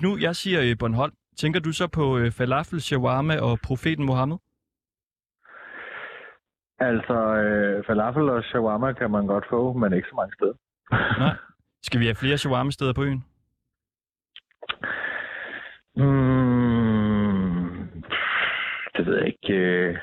Hvis nu jeg siger øh, Bornholm, tænker du så på øh, falafel, shawarma og profeten Mohammed? Altså, øh, falafel og shawarma kan man godt få, men ikke så mange steder. Nej. Skal vi have flere shawarma-steder på øen? Mm, det ved jeg ikke.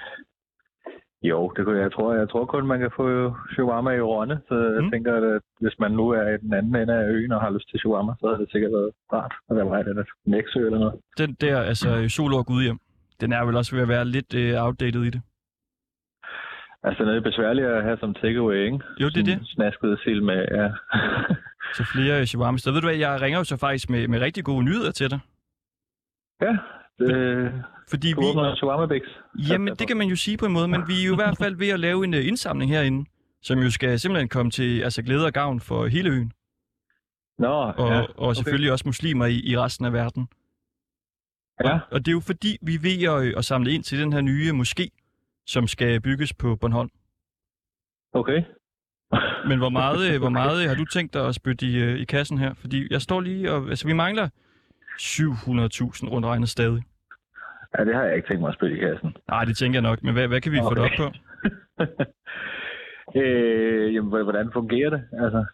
Øh. Jo, det kunne jeg, jeg tror. Jeg tror kun, man kan få shawarma i Rønne. Så jeg Mm. tænker, at hvis man nu er i den anden ende af øen og har lyst til shawarma, så havde det sikkert været rart at være vej den Nexø eller noget. Den der, altså øh, Solor Gudhjem, den er vel også ved at være lidt øh, outdated i det. Altså, det er besværligt at have som takeaway, ikke? Jo, det er det. Snasket sild med, ja. Så flere øh, shawarma-steder. Ved du hvad, jeg ringer jo så faktisk med, med rigtig gode nyheder til dig. ja, det, Fordi vi, jamen det kan man jo sige på en måde, men vi er jo i hvert fald ved at lave en øh, indsamling herinde, som jo skal simpelthen komme til altså, glæde og gavn for hele øen. Nå, Og, ja. og selvfølgelig også muslimer i, i resten af verden. Ja, Og det er jo fordi, vi er ved at, at samle ind til den her nye moské, som skal bygges på Bornholm. okay. Men hvor meget, øh, hvor meget øh, har du tænkt dig at spytte i, øh, i kassen her? Fordi jeg står lige og... Altså, vi mangler 700.000 rundt regnet stadig. Ja, det har jeg ikke tænkt mig at spille i kassen. Nej, det tænker jeg nok. Men hvad, hvad kan vi få det op Okay. på? øh, jamen, hvordan fungerer det? Altså,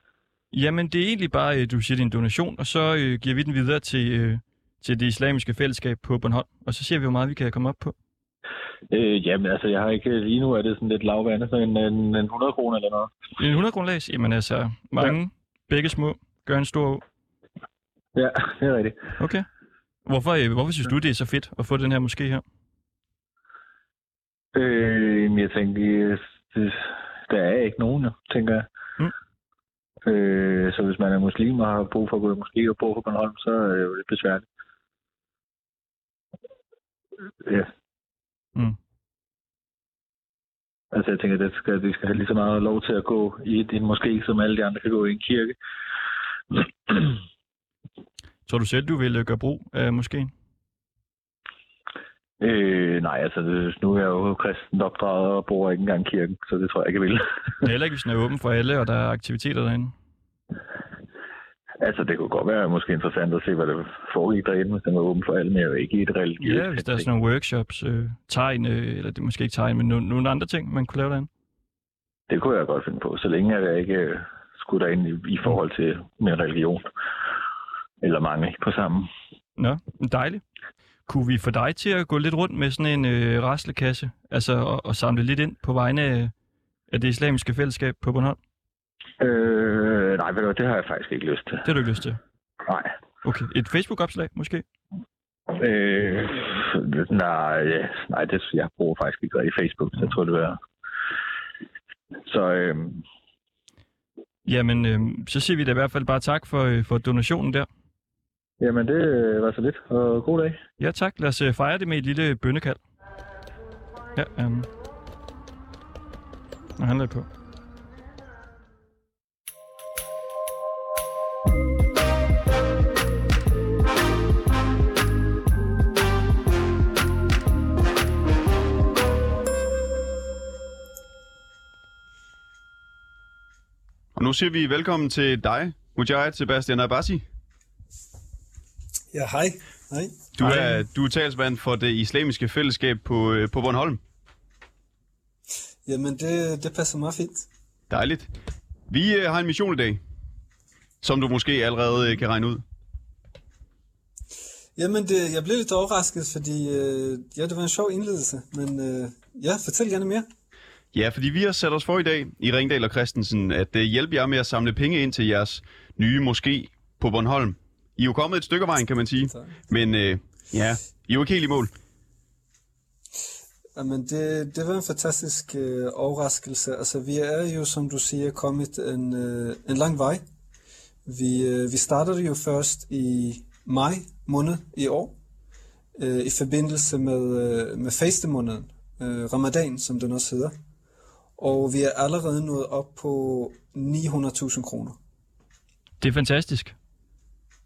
Jamen, det er egentlig bare, øh, du siger din donation, og så øh, giver vi den videre til, øh, til det islamiske fællesskab på Bornholm. Og så ser vi, hvor meget vi kan komme op på. øh, jamen, altså, jeg har ikke... Lige nu er det sådan lidt lavvande, så en, en, en 100 kroner eller noget. En 100 grundlags? Jamen altså, mange, ja. begge små, gør en stor. Ja, det er rigtigt. Okay. Hvorfor, øh, hvorfor synes du, det er så fedt at få den her måske her? Øh, jeg tænkte, øh, det, der er ikke nogen, tænker jeg. Mm. Øh, så hvis man er muslim og har brug for at gå i moské og bo på Bornholm, så er det jo lidt besværligt. Ja. Mm. Altså, jeg tænker, at det skal, de skal have lige så meget lov til at gå i en moské, som alle de andre kan gå i en kirke. Tror du selv, du vil øh, gøre brug af måske? øh, nej, altså, det, nu er jeg jo kristen opdraget og bor ikke engang kirken, så det tror jeg ikke, jeg vil. Er heller ikke, hvis den er åben for alle, og der er aktiviteter derinde. altså, det kunne godt være måske interessant at se, hvad der foregik derinde, hvis den var åben for alle, men jeg er jo ikke i et religiøst. Ja, hvis der er sådan nogle workshops, øh, tegn, øh, eller det er måske ikke tegn, men nogle, nogle andre ting, man kunne lave derinde. Det kunne jeg godt finde på, så længe jeg ikke øh, skulle derind i, i forhold til min religion. Eller mange på sammen. Nå, dejligt. Kunne vi få dig til at gå lidt rundt med sådan en øh, raslekasse, altså og, og samle lidt ind på vegne af, af det islamiske fællesskab på Bornholm? Øh, nej, ved du, det har jeg faktisk ikke lyst til. Det har du ikke lyst til. Nej. Okay, et Facebook-opslag måske? Øh, nej, nej det, jeg bruger faktisk ikke rigtig Facebook, så jeg tror, det er... Så øh, Jamen, øh, så siger vi da i hvert fald bare tak for, øh, for donationen der. Jamen, det var så lidt, og god dag. Ja, tak. Lad os øh, fejre det med et lille bønnekald. Ja, um... Nå, han er på. Og nu siger vi velkommen til dig, Mujahid Sebastian Abbasi. Ja, hej. Hej. Du er, du er talsmand for det islamiske fællesskab på, øh, på Bornholm. Jamen, det, det passer meget fint. Dejligt. Vi øh, har en mission i dag, som du måske allerede øh, kan regne ud. Jamen, det, jeg blev lidt overrasket, fordi øh, ja, det var en sjov indledelse, men øh, ja, fortæl gerne mere. Ja, fordi vi har sat os for i dag i Ringdal og Christensen at øh, hjælpe jer med at samle penge ind til jeres nye moské på Bornholm. I er jo kommet et stykke af vejen, kan man sige. Tak. Men øh, ja, I er jo ikke helt i mål. Jamen, det, det var en fantastisk øh, overraskelse. Altså, vi er jo, som du siger, kommet en, øh, en lang vej. Vi, øh, vi startede jo først i maj måned i år, øh, i forbindelse med, øh, med fastemåneden, øh, ramadan, som den også hedder. Og vi er allerede nået op på 900.000 kroner. Det er fantastisk.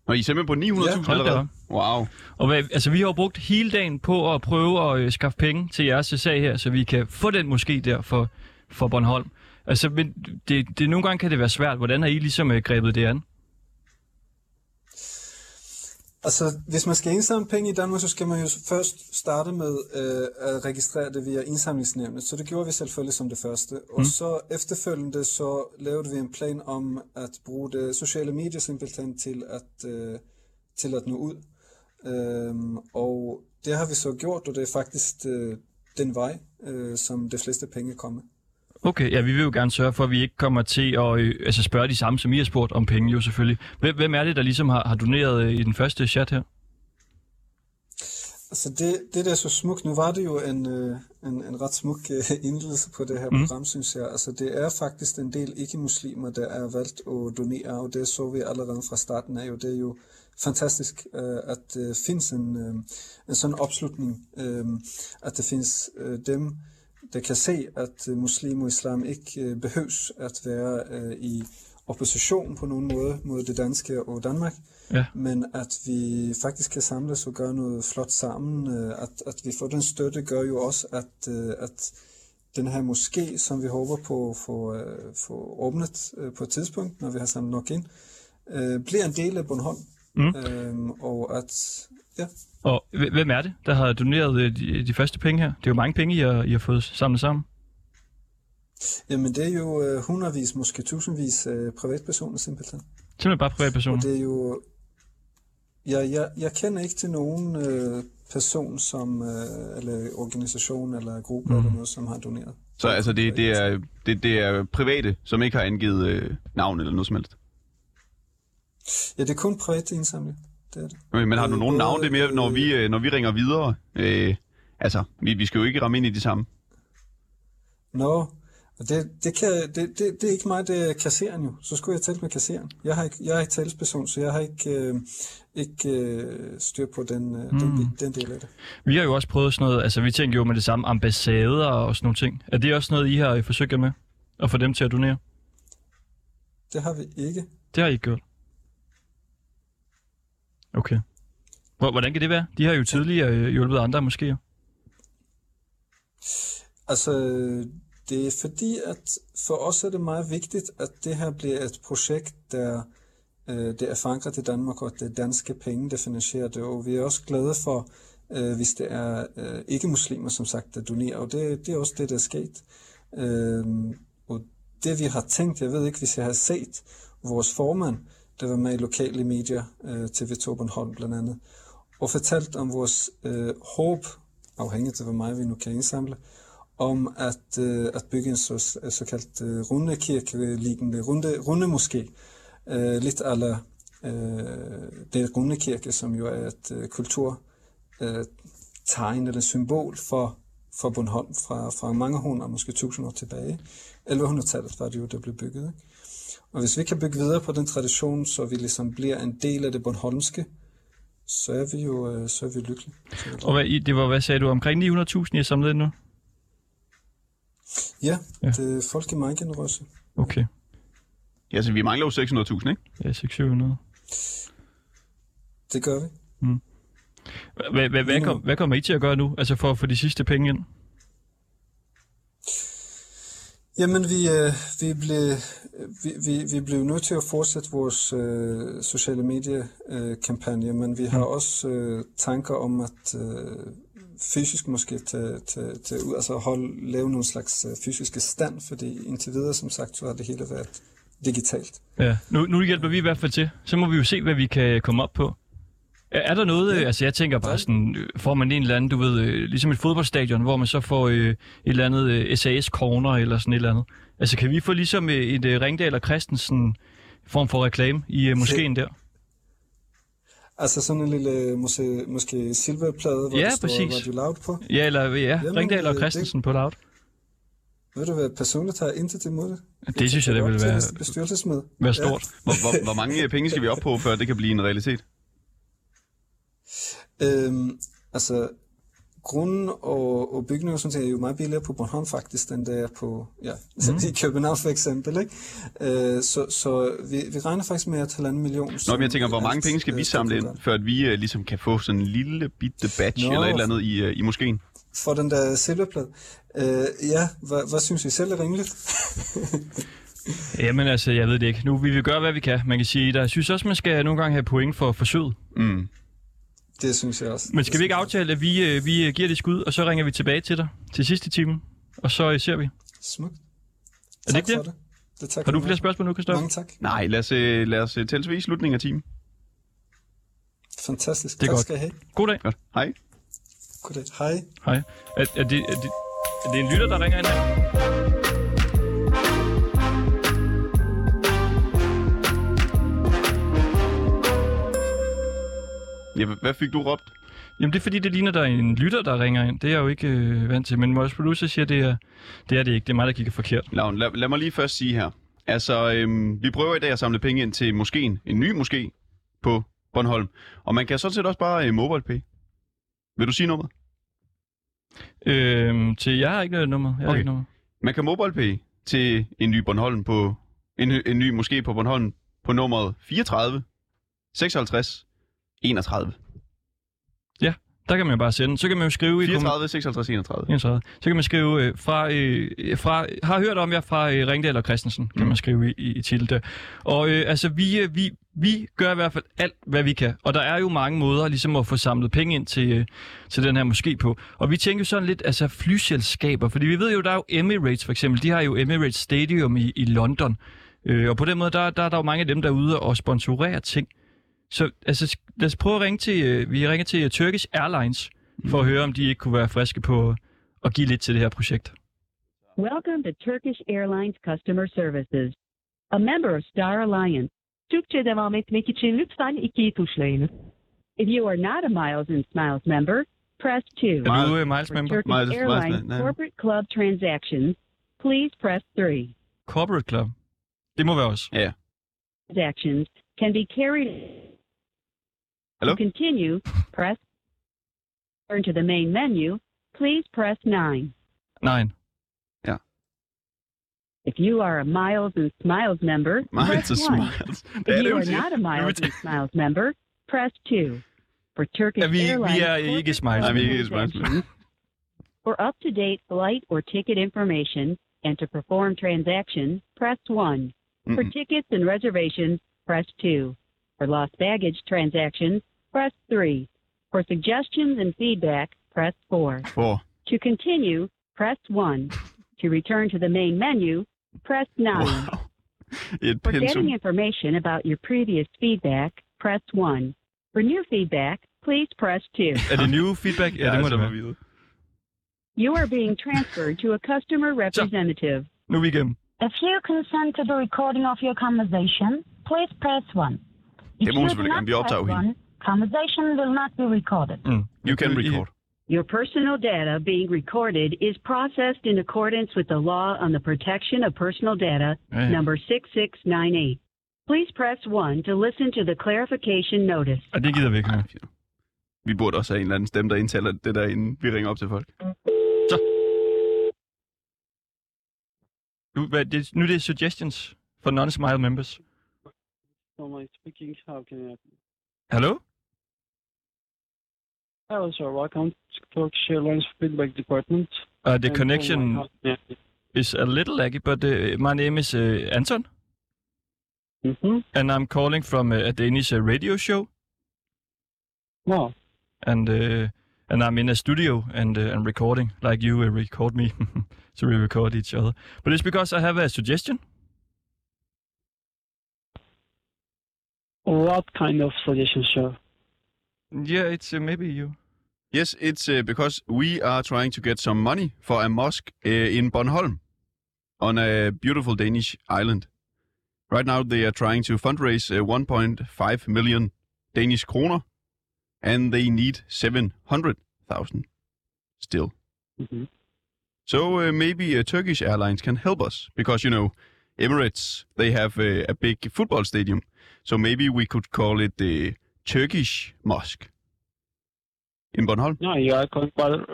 Og I er simpelthen på 900.000 Ja, allerede. Wow. Og hvad, altså, vi har jo brugt hele dagen på at prøve at øh, skaffe penge til jeres sag her, så vi kan få den måske der for, for Bornholm. Altså, men det, det, nogle gange kan det være svært. Hvordan har I ligesom øh, grebet det an? Altså, hvis man skal indsamle penge i Danmark, så skal man jo først starte med øh, at registrere det via indsamlingsnævnet. Så det gjorde vi selvfølgelig som det første. Og så efterfølgende så lavede vi en plan om at bruge det sociale medier simpelthen til at, øh, til at nå ud. Øhm, og det har vi så gjort, og det er faktisk øh, den vej, øh, som de fleste penge kommer. Okay, ja, vi vil jo gerne sørge for, at vi ikke kommer til at øh, altså spørge de samme, som I har spurgt om penge jo selvfølgelig. Hvem, hvem er det, der ligesom har, har doneret øh, i den første chat her? Altså det, det der er så smukt, nu var det jo en, øh, en, en ret smuk øh, indledelse på det her mm. program, synes jeg. Altså det er faktisk en del ikke-muslimer, der er valgt at donere, og det så vi allerede fra starten af, og det er jo fantastisk, øh, at det findes en, øh, en sådan opslutning, øh, at det findes øh, dem, der kan se, at øh, muslim og islam ikke øh, behøves at være øh, i opposition på nogen måde mod det danske og Danmark, Ja. men at vi faktisk kan samles og gøre noget flot sammen. At, at vi får den støtte gør jo også, at, at den her moské, som vi håber på at få, få åbnet på et tidspunkt, når vi har samlet nok ind, bliver en del af Bornholm. Mm. Øhm, og at, ja, Og hv- hvem er det, der har doneret øh, de, de første penge her? Det er jo mange penge, I har, I har fået samlet sammen. jamen det er jo øh, hundredvis, måske tusindvis øh, privatpersoner simpelthen. Simpelthen bare privatpersoner. Og det er jo... Jeg, jeg, jeg kender ikke til nogen øh, person, som, øh, eller organisation, eller gruppe, mm. eller noget, som har doneret. Så altså, det, det, er, det, det er private, som ikke har angivet øh, navn eller noget som helst. Ja, det er kun privat indsamling. Det men har du Øh, nogen navn? Det er mere, når vi, øh, når vi ringer videre. Øh, altså, vi, vi skal jo ikke ramme ind i de samme. Nå, og det, det, kan, det, det, det er ikke mig, det er kasseren jo. Så skulle jeg tale med kasseren. Jeg, har ikke, jeg er ikke talsperson, så jeg har ikke, øh, ikke øh, styr på den, øh, mm. den, den del af det. Vi har jo også prøvet sådan noget, altså vi tænker jo med det samme ambassader og sådan nogle ting. Er det også noget, I har øh, forsøgt jer med? At få dem til at donere? Det har vi ikke. Det har I ikke gjort. Okay. Hvordan kan det være? De har jo tidligere øh, hjulpet andre måske. Altså, det er fordi, at for os er det meget vigtigt, at det her bliver et projekt, der øh, det er forankret i Danmark, og at det er danske penge, der finansierer det. Og vi er også glade for, øh, hvis det er øh, ikke-muslimer, som sagt, der donerer. Og det, det er også det, der er sket. Øh, og det vi har tænkt, jeg ved ikke, hvis jeg har set vores formand, der var med i lokale medier, øh, TV2 Bornholm blandt andet, og fortalt om vores øh, håb, afhængigt af hvor meget vi nu kan indsamle, om at, øh, at bygge en så, øh, såkaldt øh, rundekirke, lignende runde, runde måske. Øh, lidt alle øh, det runde kirke, som jo er et øh, kulturtegn øh, tegn eller symbol for, for Bornholm fra, fra mange hundrede, måske tusind år tilbage. 1100-tallet var det jo, der blev bygget. Ikke? Og hvis vi kan bygge videre på den tradition, så vi ligesom bliver en del af det bornholmske, så er vi jo øh, så er vi lykkelige. Er Og hvad, I- det var, hvad sagde du, omkring 900.000, I har samlet ind nu? Ja, Ja. Det, folk er meget generøse. Okay. Ja, så vi mangler jo 600.000, ikke? Ja, 600. Det gør vi. Hvad, hvad, hvad, kom, hvad kommer I til at gøre nu, altså for at få de sidste penge ind? Jamen, vi, øh, vi, blev, vi, vi, vi blev nødt til at fortsætte vores øh, sociale medier-kampagne, øh, men vi har også øh, tanker om at øh, fysisk måske tage, tage, tage ud, altså holde, lave nogle slags øh, fysiske stand, fordi indtil videre, som sagt, så har det hele været digitalt. Ja, nu, nu hjælper vi i hvert fald til. Så må vi jo se, hvad vi kan komme op på. Er, er der noget, ja. Ja. altså jeg tænker bare sådan, øh, får man en eller anden, du ved, øh, ligesom et fodboldstadion, hvor man så får øh, et eller andet øh, SAS corner eller sådan et eller andet. Altså kan vi få ligesom øh, et øh, Ringdal og Christensen form for reklame i øh, moskeen der? Altså sådan en lille, måske, måske silverplade, hvor Ja, der står præcis. Radio Loud på. Ja, eller ja, Jamen, Ringdal og øh, Christensen på loud. Ved du hvad, personligt har jeg intet imod det. Det synes jeg, det vil ville være, Bestyrelsesmøde. være stort. Hvor, hvor, hvor mange øh, penge skal vi op på, før det kan blive en realitet? Øhm, altså, grunden og, og bygningen og sådan ting er jo meget billigere på Bornholm faktisk, end det er på ja, mm. i København for eksempel. Ikke? Øh, så så vi, vi regner faktisk med at halvanden million. Nå, men jeg tænker, hvor mange alt, penge skal vi øh, samle ind, før at vi øh, ligesom kan få sådan en lille bitte batch Nå. eller et eller andet i, øh, i moskeen? For den der silverplade. Øh, ja, hvad, hvad synes I selv er rimeligt? Jamen altså, jeg ved det ikke. Nu vi vil gøre, hvad vi kan. Man kan sige, der jeg synes også, man skal nogle gange have point for forsøget. Mm. Det synes jeg også. Men skal vi ikke aftale, at vi, øh, vi øh, giver det skud, og så ringer vi tilbage til dig til sidste time, og så øh, ser vi. Smukt. det tak ikke for det? det. det tak Har du flere spørgsmål nu, Christoffer? Mange tak. Nej, lad os, lad os tælle til slutningen af timen. Fantastisk. Det er tak godt. skal I have. God dag. Godt. Hej. Goddag. Hej. Hej. Er, er, det, er, det, er det en lytter, der ringer ind her? Ja, hvad fik du råbt? Jamen det er fordi, det ligner, der er en lytter, der ringer ind. Det er jeg jo ikke øh, vant til. Men vores producer siger, det er, det er det ikke. Det er mig, der kigger forkert. Lavn, lad, lad mig lige først sige her. Altså, øhm, vi prøver i dag at samle penge ind til moskeen. En ny moské på Bornholm. Og man kan sådan set også bare øh, MobilePay. Vil du sige nummeret? Øhm, til jeg har ikke noget nummer. Jeg har Okay. ikke nummer. Man kan MobilePay til en ny Bornholm på en, en ny moské på Bornholm på nummeret 34 56 31. Der kan man jo bare sende. Så kan man jo skrive i... 34 56 31. 31. Så kan man skrive øh, fra, øh, fra, har hørt om jer fra øh, Ringdal og Christensen, kan Mm. man skrive i, i, i titel der. Og øh, altså, vi, øh, vi, vi gør i hvert fald alt, hvad vi kan. Og der er jo mange måder ligesom at få samlet penge ind til, øh, til den her moské på. Og vi tænker jo sådan lidt, altså flyselskaber, fordi vi ved jo, der er jo Emirates for eksempel, de har jo Emirates Stadium i, i London. Øh, og på den måde, der, der, der er jo mange af dem, der er ude og sponsorere ting. Så altså, lad os prøve at ringe til, øh, vi ringer til øh, Turkish Airlines, for at høre, om de ikke kunne være friske på at give lidt til det her projekt. Welcome to Turkish Airlines Customer Services. A member of Star Alliance. Türkçe devam etmek için lütfen 2'yi tuşlayınız. If you are not a Miles and Smiles member, press 2. Er du uh, Miles For member? Turkish Miles- Miles- Airlines no. corporate club transactions, please press 3. Corporate Club. Det må være os. Ja. Transactions can be carried. Hello? To continue, press. Turn to the main menu, please press 9. 9. Yeah. If you are a Miles and Smiles member, Miles press og 1. smiles. If you are not a Miles and Smiles member, press 2. For Turkish Ja, vi, Airlines vi ikke corporate Smiles. Nej, vi club ikke Smiles. transactions, For up-to-date flight or ticket information and to perform transactions, press 1. For Mm-mm. tickets and reservations, press 2. For lost baggage transactions, press 3. For suggestions and feedback, press 4. For. To continue, press 1. to return to the main menu, press 9. Wow. Et For pensum. getting information about your previous feedback, press 1. For new feedback, please press 2. Er det new feedback? Ja, det må det være. være. You are being transferred to a customer representative. Nu er vi igennem. If you consent to the recording of your conversation, please press 1. If Det må hun you do selvfølgelig not gerne. Vi optager press jo hende. 1, conversation will not be recorded. Mm. You can record. Your personal data being recorded is processed in accordance with the law on the protection of personal data, Ja, ja. number 6698. Please press 1 to listen to the clarification notice. Og det gider vi ikke. Nej, Vi burde også have en eller anden stemme, der indtaler det der, inden vi ringer op til folk. Nu, hvad, det, nu er det suggestions for non-smile members. Normally speaking, how can I help you? Hallo? Hello, sir. Welcome to Turkish Airlines Feedback Department. Uh, the And connection my- Yeah. is a little laggy, but uh, my name is uh, Anton, Mm-hmm. and I'm calling from uh, a Danish uh, radio show, Wow. and uh, and I'm in a studio and uh, and recording like you uh, record me, so we record each other. But it's because I have a suggestion. What kind of suggestion, sir? Yeah, it's uh, maybe you. Yes, it's uh, because we are trying to get some money for a mosque uh, in Bornholm on a beautiful Danish island. Right now, they are trying to fundraise uh, 1.5 million Danish kroner, and they need 700,000 still. Mm-hmm. So uh, maybe uh, Turkish Airlines can help us because you know Emirates they have uh, a big football stadium, so maybe we could call it the Turkish Mosque in Bornholm. No, you are calling about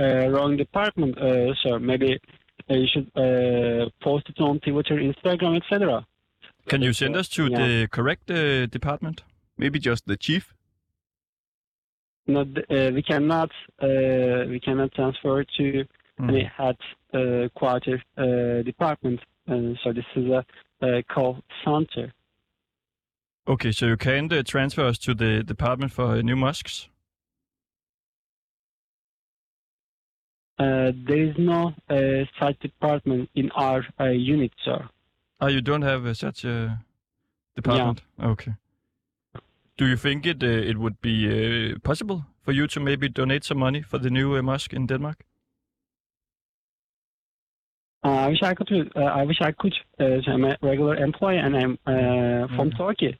uh, wrong department, uh, sir. Maybe uh, you should uh, post it on Twitter, Instagram, etc. Can you send us to Yeah. the correct uh, department? Maybe just the chief. No, uh, we cannot uh, we cannot transfer to Mm. any head uh, quarter uh, department. So this is a uh, call center. Okay, so you can't uh, transfer us to the department for uh, new mosques? Uh, there is no uh, such department in our uh, unit, sir. Ah, you don't have uh, such a department? Yeah. Okay. Do you think it it would be possible for you to maybe donate some money for the new mosque in Denmark? Uh, I wish I could. Uh, I wish I could. Uh, I'm a regular employee, and I'm from. Mm. Turkey.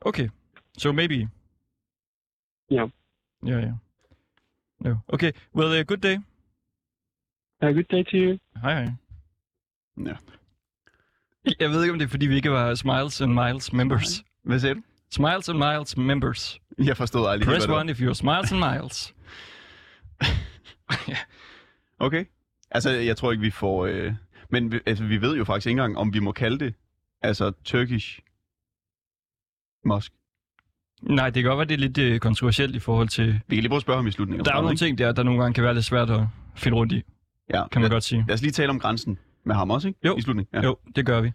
Okay. So maybe. Yeah. Yeah, yeah. No. Okay. Well, uh, good day. A good day to you. Hej, hej. Ja. Jeg ved ikke, om det er, fordi vi ikke var Smiles and Miles members. Hvad sagde du? Smiles and Miles members. Jeg forstod aldrig Press hvad det one if you're Smiles and Miles. var. Okay. Altså, jeg tror ikke, vi får... Øh... Men vi- altså, vi ved jo faktisk ikke engang, om vi må kalde det altså Turkish Mosk. Nej, det kan godt være, det er lidt øh, kontroversielt i forhold til... Vi kan lige prøve at spørge ham i slutningen. Der er jo nogle ting der, der nogle gange kan være lidt svært at finde rundt i, ja. kan man lad, godt sige. Lad os lige tale om grænsen med ham også, ikke? Jo. I slutningen. Ja. Jo, det gør vi.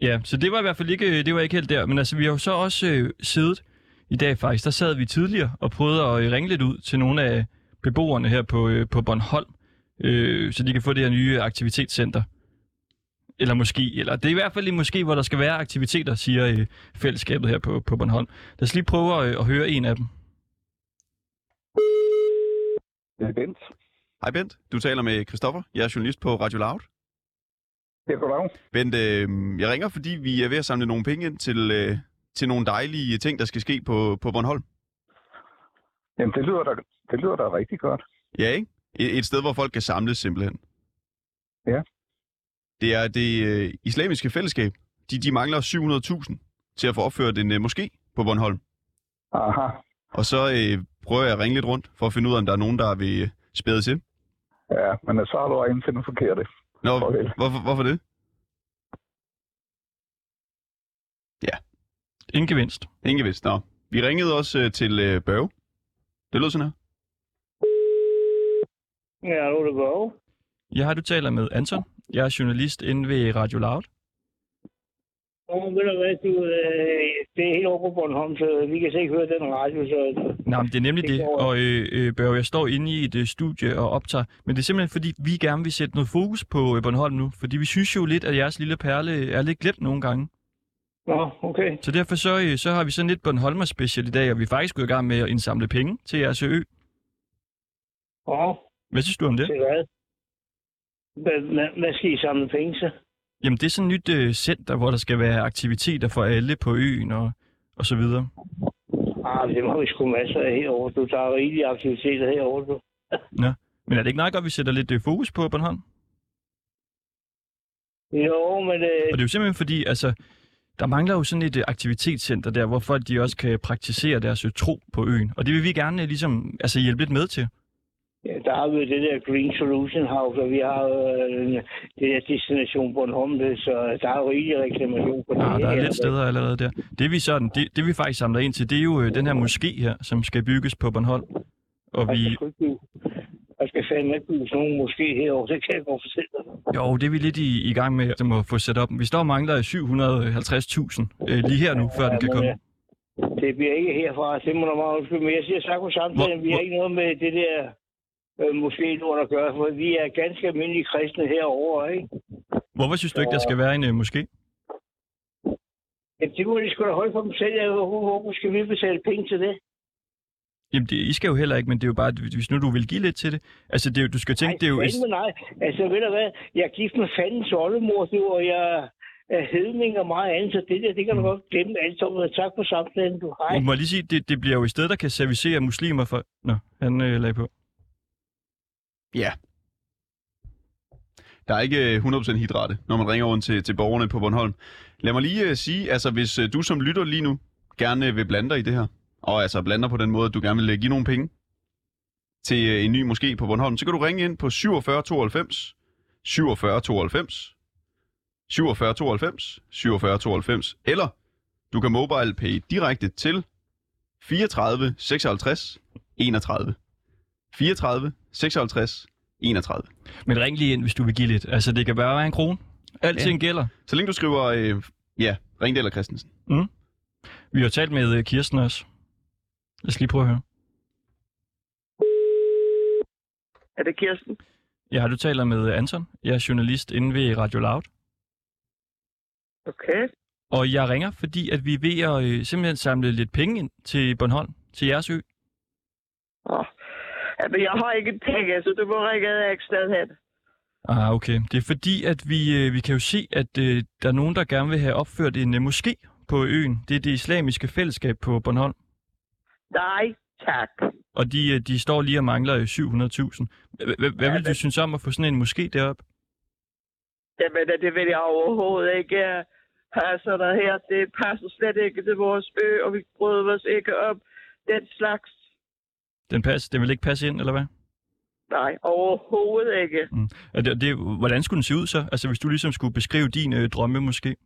Ja, så det var i hvert fald ikke, det var ikke helt der. Men altså, vi har jo så også øh, siddet i dag faktisk. Der sad vi tidligere og prøvede at øh, ringe lidt ud til nogle af beboerne her på, øh, på Bornholm, øh, så de kan få det her nye aktivitetscenter. Eller måske, eller det er i hvert fald lige måske, hvor der skal være aktiviteter, siger øh, fællesskabet her på, på Bornholm. Lad os lige prøve at, øh, at høre en af dem. Det er Bent. Hej Bent, du taler med Christoffer. Jeg er journalist på Radio Loud. Ja, goddag. Bent, øh, jeg ringer, fordi vi er ved at samle nogle penge ind til, øh, til nogle dejlige ting, der skal ske på, på Bornholm. Jamen, det lyder da, det lyder da rigtig godt. Ja, ikke? Et, et sted, hvor folk kan samles simpelthen. Ja. Det er det øh, islamiske fællesskab. De, de mangler 700.000 til at få opført en øh, moské på Bornholm. Aha. Og så øh, prøver jeg at ringe lidt rundt for at finde ud af, om der er nogen, der vil øh, spæde til. Ja, men så har du ringet til den forkerte. Nå, Farvel. hvorfor, hvorfor det? Ingen gevinst. Ingen vidst. Nå. Vi ringede også øh, til øh, Børge. Det lød sådan her. Ja, er det. Jeg har du taler med Anton. Jeg er journalist inde ved Radio Loud. Og ved du hvad, du, øh, det er helt over på Bornholm, så vi kan ikke høre den radio, så... Nej, men det er nemlig Det det, og øh, øh, Børge, jeg står inde i et øh, studie og optager, men det er simpelthen fordi, vi gerne vil sætte noget fokus på øh, Bornholm nu, fordi vi synes jo lidt, at jeres lille perle er lidt glemt nogle gange. Nå, okay. Så derfor så, øh, så har vi sådan lidt Bornholmer special i dag, og vi er faktisk gået i gang med at indsamle penge til jeres ø. Nå, Hvad synes du om det? til hvad? Hvad, hvad, skal I samle penge til? Jamen, det er sådan et nyt øh, center, hvor der skal være aktiviteter for alle på øen og, og så videre. Ah, det må vi sgu masser af herovre. Du tager rigelige aktiviteter herovre, du. Men er det ikke meget godt, at vi sætter lidt øh, fokus på Bornholm? Jo, men øh, Og det er jo simpelthen fordi, altså, der mangler jo sådan et øh, aktivitetscenter der, hvor folk de også kan praktisere deres øh, tro på øen. Og det vil vi gerne øh, ligesom, altså, hjælpe lidt med til. Ja, der har vi jo det der Green Solution House, og vi har øh, det der Destination Bornholm, så der er jo rigelig reklamation på det. Ja, der er her. lidt steder allerede der. Det vi, sådan, det, det vi faktisk samler ind til, det er jo øh, den her moské her, som skal bygges på Bornholm. Og vi, bygge- der skal fandme ikke bygges nogen måske herovre, det kan jeg godt fortælle dig. jo, det er vi lidt i, i gang med at må få sat op. Vi står og mangler 750.000 øh, lige her nu, før den kan komme. øh, Det bliver ikke herfra, det må du meget undskylde, men jeg siger sagt på samtalen, vi har ikke noget med det der øh, måske lort at gøre, for vi er ganske almindelige kristne herovre, ikke? Hvorfor synes du ikke, der skal være en øh, moské? Ja, det må de sgu da holde for dem selv. Hvorfor, skal vi betale penge til det? Jamen, det, I skal jo heller ikke, men det er jo bare, hvis nu du vil give lidt til det. Altså, det er jo, du skal tænke, det er jo... Nej, fandme nej. Altså, ved du hvad? Jeg er gift med fandens oldemor, du, og jeg er hedning og meget andet, så det der, det kan du godt glemme alt sammen. Tak for samtalen, du. Må jeg lige sige, det, det bliver jo et sted, der kan servicere muslimer for... Nå, han øh, lagde på. Ja. Der er ikke øh, 100% hidrate, når man ringer rundt til, til borgerne på Bornholm. Lad mig lige uh, sige, altså hvis uh, du som lytter lige nu gerne vil blande dig i det her, og altså blander på den måde, at du gerne vil give nogle penge til uh, en ny moské på Bornholm, så kan du ringe ind på 47 92 47 92 47 92 47 92, eller du kan mobile pay direkte til 34 56 31. 34 56 31. Men ring lige ind, hvis du vil give lidt. Altså, det kan bare være en krone. Alting ja. gælder. Så længe du skriver, øh, ja, Ringdal eller Christensen. Vi har talt med øh, Kirsten også. Lad os lige prøve at høre. Er det Kirsten? Ja, du taler med Anton. Jeg er journalist inde ved Radio Loud. Okay. Og jeg ringer, fordi at vi er ved at øh, simpelthen samle lidt penge ind til Bornholm, til jeres ø. Åh. Men jeg har ikke penge, så du må ringe et ekstra hen. Ah, okay. Det er fordi, at vi, øh, vi kan jo se, at øh, der er nogen, der gerne vil have opført en øh, moské på øen. Det er det islamiske fællesskab på Bornholm. Nej, tak. Og de, øh, de står lige og mangler øh, 700.000. H- h- Hvad vil du synes om at få sådan en moské deroppe? Jamen, det vil jeg overhovedet ikke øh, have sådan her. Det passer slet ikke til vores ø, og vi bryder os ikke om den slags. Den, passe, den vil ikke passe ind, eller hvad? Nej, overhovedet ikke. Mm. Og det, det, hvordan skulle den se ud så? Altså hvis du ligesom skulle beskrive din øh, drømme måske.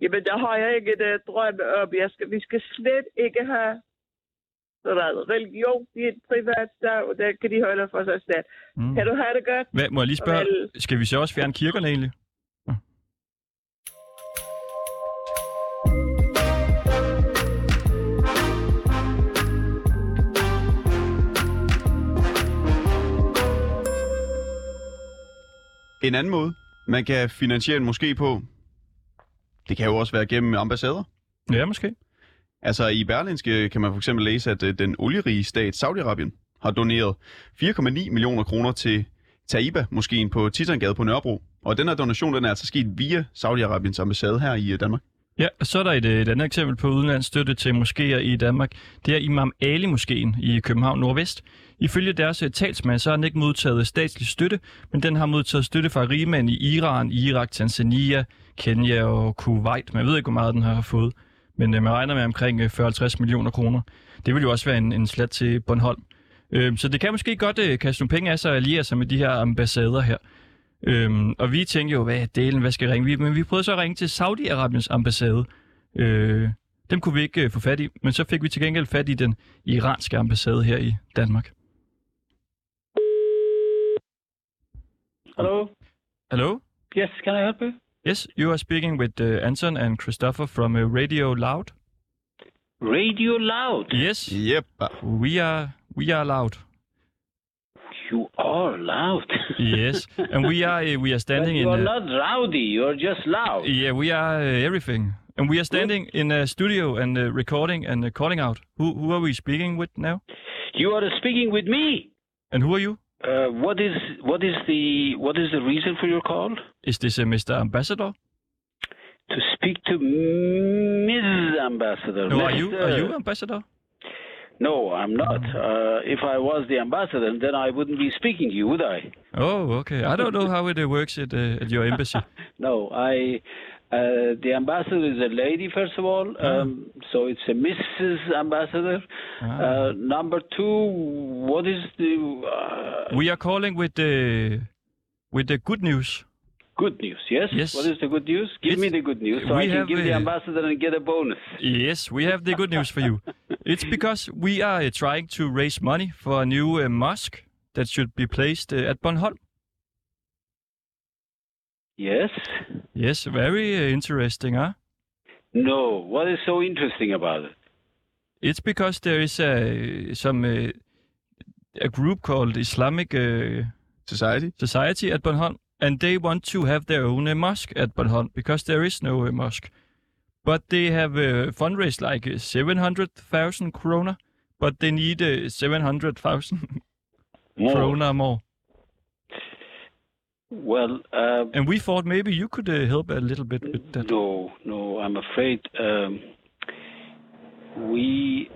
Jamen, der har jeg ikke det drømme om. Jeg skal, vi skal slet ikke have sådan religion i et privat sted, og der kan de holde for sig selv. Mm. Kan du have det godt? Hvad, må jeg lige spørge, Farvel. skal vi så også fjerne kirkerne egentlig? En anden måde, man kan finansiere en moské på, det kan jo også være gennem ambassader. Ja, måske. Altså i Berlinske kan man for eksempel læse, at øh, den olierige stat Saudi-Arabien har doneret 4,9 millioner kroner til Taiba-moskeen på Titangade på Nørrebro. Og den her donation den er altså sket via Saudi-Arabiens ambassade her i øh, Danmark. Ja, så er der et, øh, et andet eksempel på udenlandsstøtte til moskéer i Danmark. Det er Imam Ali Moskeen i København Nordvest. Ifølge deres øh, talsmand, så har den ikke modtaget statslig støtte, men den har modtaget støtte fra rigmænd i Iran, Irak, Tanzania, Kenya og Kuwait. Man ved ikke, hvor meget den har fået, men øh, man regner med omkring 40-50 millioner kroner. Det vil jo også være en, en slat til Bornholm. Øh, så det kan måske godt kaste nogle penge af sig og alliere sig med de her ambassader her. Øhm, og vi tænkte jo, hvad er delen, hvad skal jeg ringe? Vi, men vi prøvede så at ringe til Saudi-Arabiens ambassade. Øh, dem kunne vi ikke øh, få fat i, men så fik vi til gengæld fat i den iranske ambassade her i Danmark. Hello. Hello? Yes, can I help you? Yes, you are speaking with uh, Anton and Christopher from uh, Radio Loud. Radio Loud. Yes. Yep. We are we are loud. You are loud. Yes, and we are uh, we are standing you in. are uh, not rowdy. You are just loud. Yeah, we are uh, everything, and we are standing in a studio and uh, recording and uh, calling out. Who who are we speaking with now? You are speaking with me. And who are you? Uh, what is what is the what is the reason for your call? Is this uh, Mr. Ambassador? To speak to Ms. Ambassador. No, are you are you ambassador? No, I'm not. Uh, if I was the ambassador, then I wouldn't be speaking to you, would I? Oh, okay. I don't know how it uh, works at uh, at your embassy. No, I. Uh, the ambassador is a lady, first of all, Ah. um, so it's a Mrs. Ambassador. Ah. Uh, number two, what is the uh, We are calling with the with the good news. Good news? Yes. Yes. What is the good news? Give me the good news so we I can have, give the ambassador and get a bonus. Yes, we have the good news for you. It's because we are uh, trying to raise money for a new uh, mosque that should be placed uh, at Bornholm. Yes. Yes, very uh, interesting, huh? No. What is so interesting about it? It's because there is a some uh, a group called Islamic uh, Society Society at Bornholm, and they want to have their own uh, mosque at Bornholm because there is no uh, mosque. But they have uh, fundraised like uh, seven hundred thousand kroner, but they need uh, seven hundred thousand More. kroner more. Well, uh, And we thought maybe you could uh, help a little bit with that. No, no, I'm afraid um, we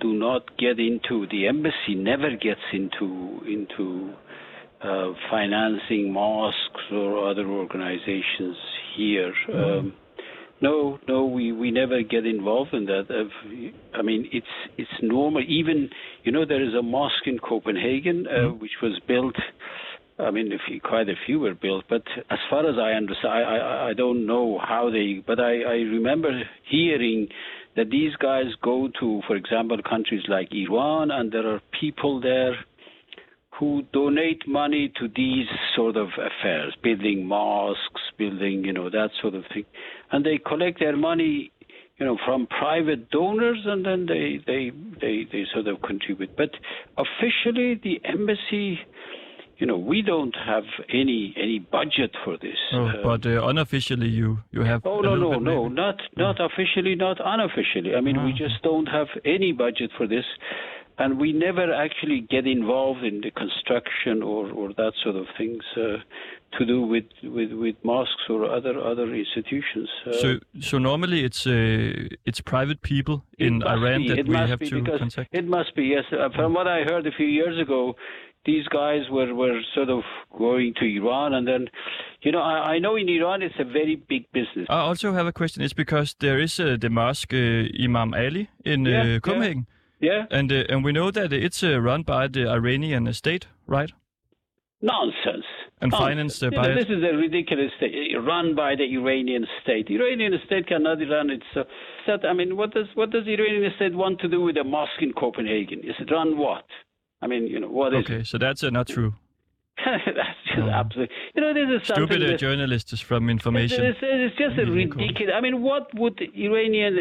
do not get into the embassy. Never gets into into uh, financing mosques or other organizations here. Um, no, no, we, we never get involved in that. Uh, I mean, it's it's normal. Even you know, there is a mosque in Copenhagen uh, which was built. I mean, if you, quite a few were built, but as far as I understand, I, I, I don't know how they. But I, I remember hearing that these guys go to, for example, countries like Iran, and there are people there who donate money to these sort of affairs, building mosques, building, you know, that sort of thing, and they collect their money you know, from private donors, and then they they they they sort of contribute. But officially, the embassy. You know, we don't have any any budget for this. Oh, Uh, but uh, unofficially you you have. Oh no no no maybe? not not officially not unofficially. I mean we Ah. just don't have any budget for this, and we never actually get involved in the construction or or that sort of things uh, to do with with with mosques or other other institutions. Uh, So so normally it's uh, it's private people it in Iran be, that it we have to contact. It must be yes. Uh, from what I heard a few years ago, these guys were, were sort of going to Iran, and then, you know, I, I know in Iran it's a very big business. I also have a question. It's because there is uh, the mosque uh, Imam Ali in Yeah, uh. Copenhagen, Yeah, and uh, and we know that it's uh, run by the Iranian state, right? nonsense. And Nonsense. financed uh, You know, by this is a ridiculous state run by the Iranian state. The Iranian state cannot run itself. I mean, what does what does the Iranian state want to do with a mosque in Copenhagen? Is it run what? I mean, you know, what is Okay, so that's uh, not true. That's just absolutely. You know, this is something Stupid that- journalists from information. It's, it's just a ridiculous. I mean, what would the Iranian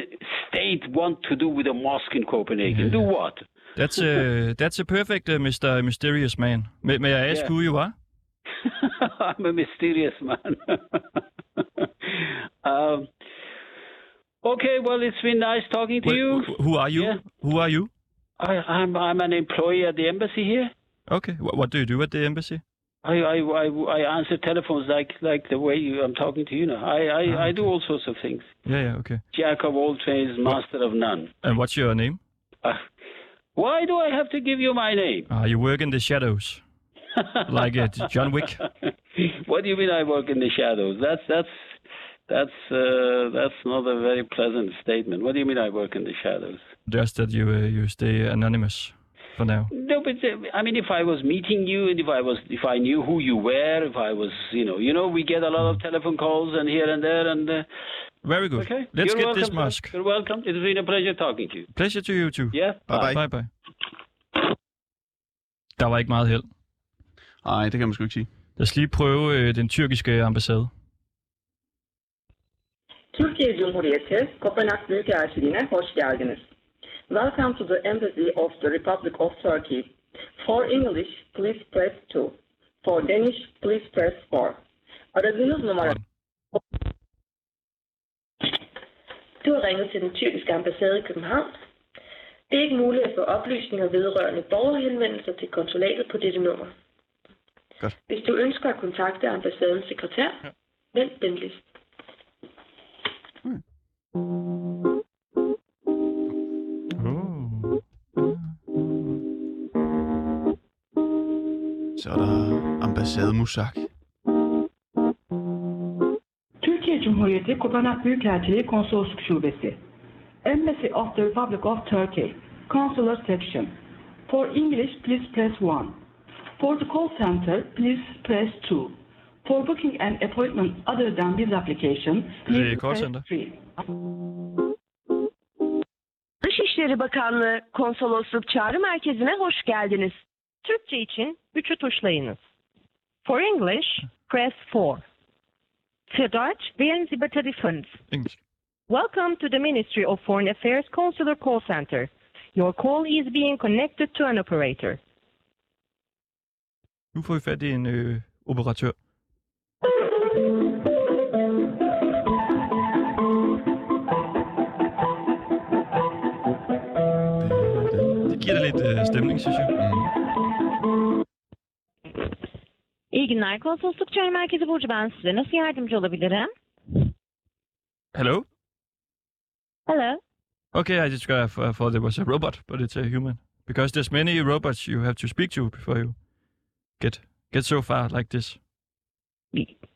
state want to do with a mosque in Copenhagen? Do what? That's uh, that's a perfect uh, Mr. Mysterious Man. May, may I ask Yeah. who you are? I'm a mysterious man. um, okay, well, it's been nice talking to you. wh- Who are you? Yeah. Who are you? I, I'm I'm an employee at the embassy here. Okay. Wh- what do you do at the embassy? I, I, I, I answer telephones like like the way you, I'm talking to you now. I I, I do all sorts of things. Yeah, yeah, okay. Jack of all trades, master of none. And what's your name? Uh, why do I have to give you my name? Ah, you work in the shadows, like uh, John Wick. what do you mean I work in the shadows? That's that's that's uh, that's not a very pleasant statement. What do you mean I work in the shadows? Just that you uh, you stay anonymous for now. No, but uh, I mean, if I was meeting you and if I was if I knew who you were, if I was, you know, you know, we get a lot of telephone calls and here and there, and uh, Very good. okay. Let's You're get welcome, this sir. You're welcome. It's been a pleasure talking to you. Pleasure to you too. Yeah. Bye bye. Bye bye. Der var ikke meget held. Nej, det kan man sgu ikke sige. Lad os lige prøve øh, den tyrkiske ambassade. Türkiye Cumhuriyeti Kopenhag Büyükelçiliğine hoş geldiniz. Welcome to the Embassy of the Republic of Turkey. For English, please press 2. For Danish, please press 4. Aradığınız numara... Du har ringet til den tyrkiske ambassade i København. Det er ikke muligt at få oplysninger vedrørende borgerhenvendelser til konsulatet på dette nummer. Godt. Hvis du ønsker at kontakte ambassadens sekretær, ja. vent venligst. Så er der ambassademusak. Türkiye Cumhuriyeti Kopenhag Büyükelçiliği Konsolosluk Şubesi. Embassy of the Republic of Turkey. Consular Section. For English, please press 1. For the call center, please press 2. For booking an appointment other than this application, please call press center. 3. Dışişleri Bakanlığı Konsolosluk Çağrı Merkezi'ne hoş geldiniz. Türkçe için 3'ü tuşlayınız. For English, press 4. Für Deutsch wählen Sie bitte die 5. English. Welcome to the Ministry of Foreign Affairs Consular Call Center. Your call is being connected to an operator. Nu får vi fat i en øh, operatør. Det giver da lidt øh, stemning, synes jeg. İyi günler. Konsolosluk Çağrı Merkezi Burcu ben size. Nasıl yardımcı olabilirim? Hello? Hello. Okay, I just got, I thought it was a robot, but it's a human. Because there's many robots you have to speak to before you get get so far like this.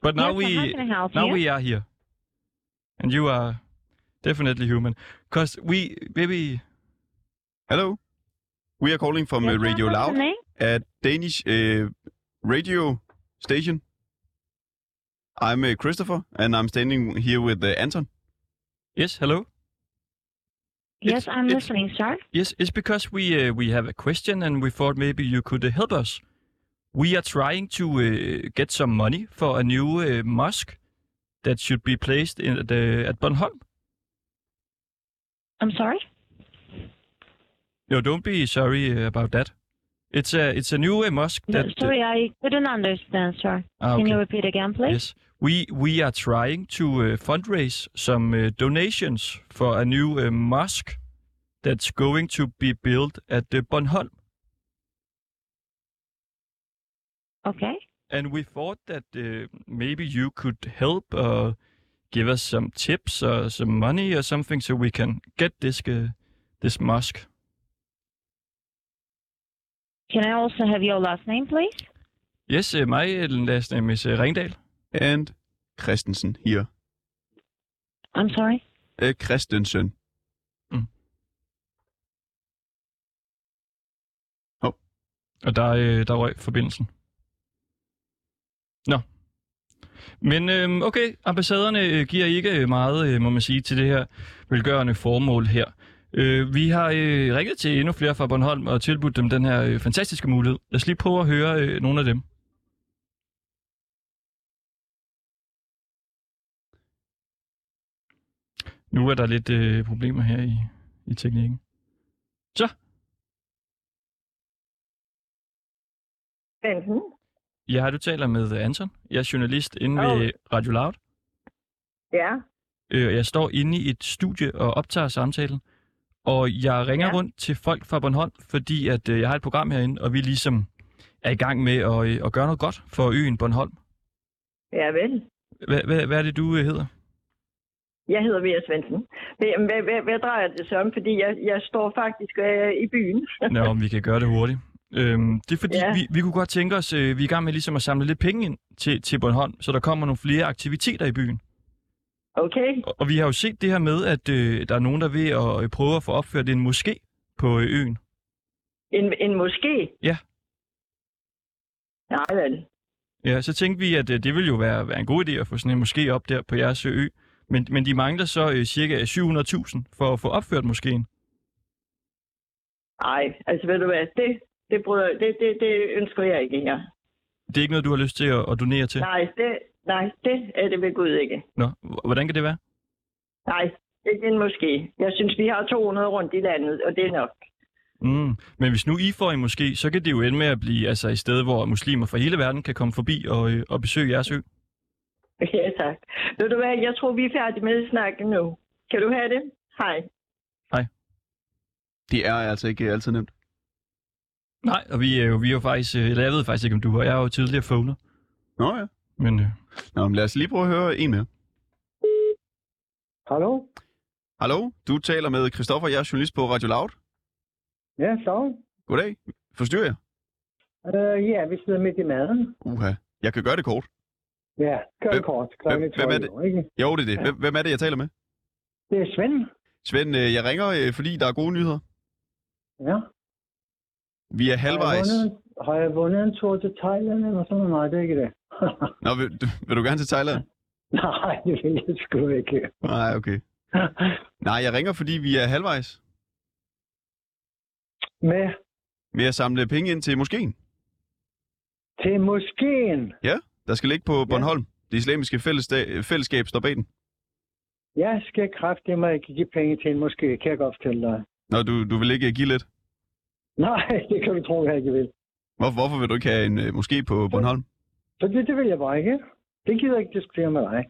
But now Yes, we how can I help now you? we are here, and you are definitely human. Cause we maybe Hello. We are calling from Yes, uh. Radio What's Loud, a Danish uh, radio station. I'm uh, Christopher, and I'm standing here with uh, Anton. yes, hello. Yes, I'm listening, sir. Yes, it's because we uh, we have a question, and we thought maybe you could uh, help us. We are trying to uh, get some money for a new uh, mosque that should be placed in the at Bornholm. I'm sorry? No, don't be sorry uh, about that. It's a it's a new uh, mosque No, that. uh, sorry, I couldn't understand, sir. Ah, Can you repeat again, please? Yes, we we are trying to uh, fundraise some uh, donations for a new uh, mosque that's going to be built at the Bornholm. Okay. And we thought that uh, maybe you could help uh, give us some tips or some money or something so we can get this uh, this mosque. Can I also have your last name, please? Yes, uh, my uh, last name is uh, Ringdal. And Christensen here. I'm sorry? Uh, Christensen. Og der, øh, der røg forbindelsen. Nå. Men øh, okay, ambassaderne øh, giver ikke meget, øh, må man sige, til det her velgørende formål her. Øh, vi har øh, ringet til endnu flere fra Bornholm og tilbudt dem den her øh, fantastiske mulighed. Lad os lige prøve at høre øh, nogle af dem. Nu er der lidt øh, problemer her i, i teknikken. Så, Benson? Ja, du taler med Anton. Jeg er journalist inde ved Radio Loud. Ja. Øh, Jeg står inde i et studie og optager samtalen. Og jeg ringer ja. rundt til folk fra Bornholm, fordi at øh, jeg har et program herinde, og vi ligesom er i gang med at, øh, at gøre noget godt for øen Bornholm. Ja, vel. Hvad, er det, du øh, hedder? Jeg hedder Vera Svendsen. Hvad, hvad, hvad, drejer det sig om? Fordi jeg, jeg står faktisk øh, i byen. Nå, om vi kan gøre det hurtigt. Øhm, det er fordi. Ja. vi, vi kunne godt tænke os, øh, vi er i gang med ligesom at samle lidt penge ind til, til Bornholm, så der kommer nogle flere aktiviteter i byen. Okay. Og, og vi har jo set det her med, at øh, der er nogen, der er ved at øh, prøve at få opført en moské på øh, øen. En, en moské? Ja. Nej, vel. Ja, så tænkte vi, at øh, det ville jo være, være en god idé at få sådan en moské op der på jeres ø. Men, men de mangler så øh, cirka 700.000 for at få opført moskéen. Nej, altså ved du hvad, det, det, bryder, det, det, det ønsker jeg ikke her. Det er ikke noget, du har lyst til at, at donere til? Nej, det, nej, det er det ved Gud ikke. Nå, hvordan kan det være? Nej, ikke en moské. Jeg synes, vi har 200 rundt i landet, og det er nok. Mm. Men hvis nu I får en moské, så kan det jo ende med at blive altså, et sted, hvor muslimer fra hele verden kan komme forbi og, øh, og besøge jeres ø. Ja, tak. Ved du hvad, jeg tror, vi er færdige med at snakke nu. Kan du have det? Hej. Det er altså ikke altid nemt. Nej, og vi er jo, vi er jo faktisk, øh, eller jeg ved faktisk ikke, om du er, jeg er jo tidligere phoner. Nå ja. Men øh, Nå, men lad os lige prøve at høre en mere. Hallo? Hallo, du taler med Christoffer, jeg er journalist på Radio Loud. Ja, så. Goddag. Forstyrrer jeg? Uh, ja, vi sidder midt i maden. Uha. Jeg kan gøre det kort. Ja, gør det kort. Hvem- hvem er 12 det? ikke? Jo, det er det. Ja. Hvem, hvem er det, jeg taler med? Det er Svend. Svend, øh, jeg ringer, øh, fordi der er gode nyheder. Ja. Vi er halvvejs. Har jeg, vundet, har jeg vundet en tur til Thailand eller sådan noget? Nej, det er ikke det. Nå, vil, vil du gerne til Thailand? Nej, det vil jeg sgu ikke. Nej, okay. Nej, jeg ringer, fordi vi er halvvejs Med ved at samle penge ind til moskeen. til moskeen. Ja, der skal ligge på Bornholm. Det islamiske fællesda- fællesskab står bag den. Jeg skal kraftedeme ikke give penge til en moské, kan jeg godt fortælle dig. Nå, du, du vil ikke give lidt. Nej, det kan du tro, jeg ikke vil. Hvor, hvorfor vil du ikke have en øh, moské på Bornholm? Så det, det vil jeg bare ikke. Det gider jeg ikke diskutere med dig.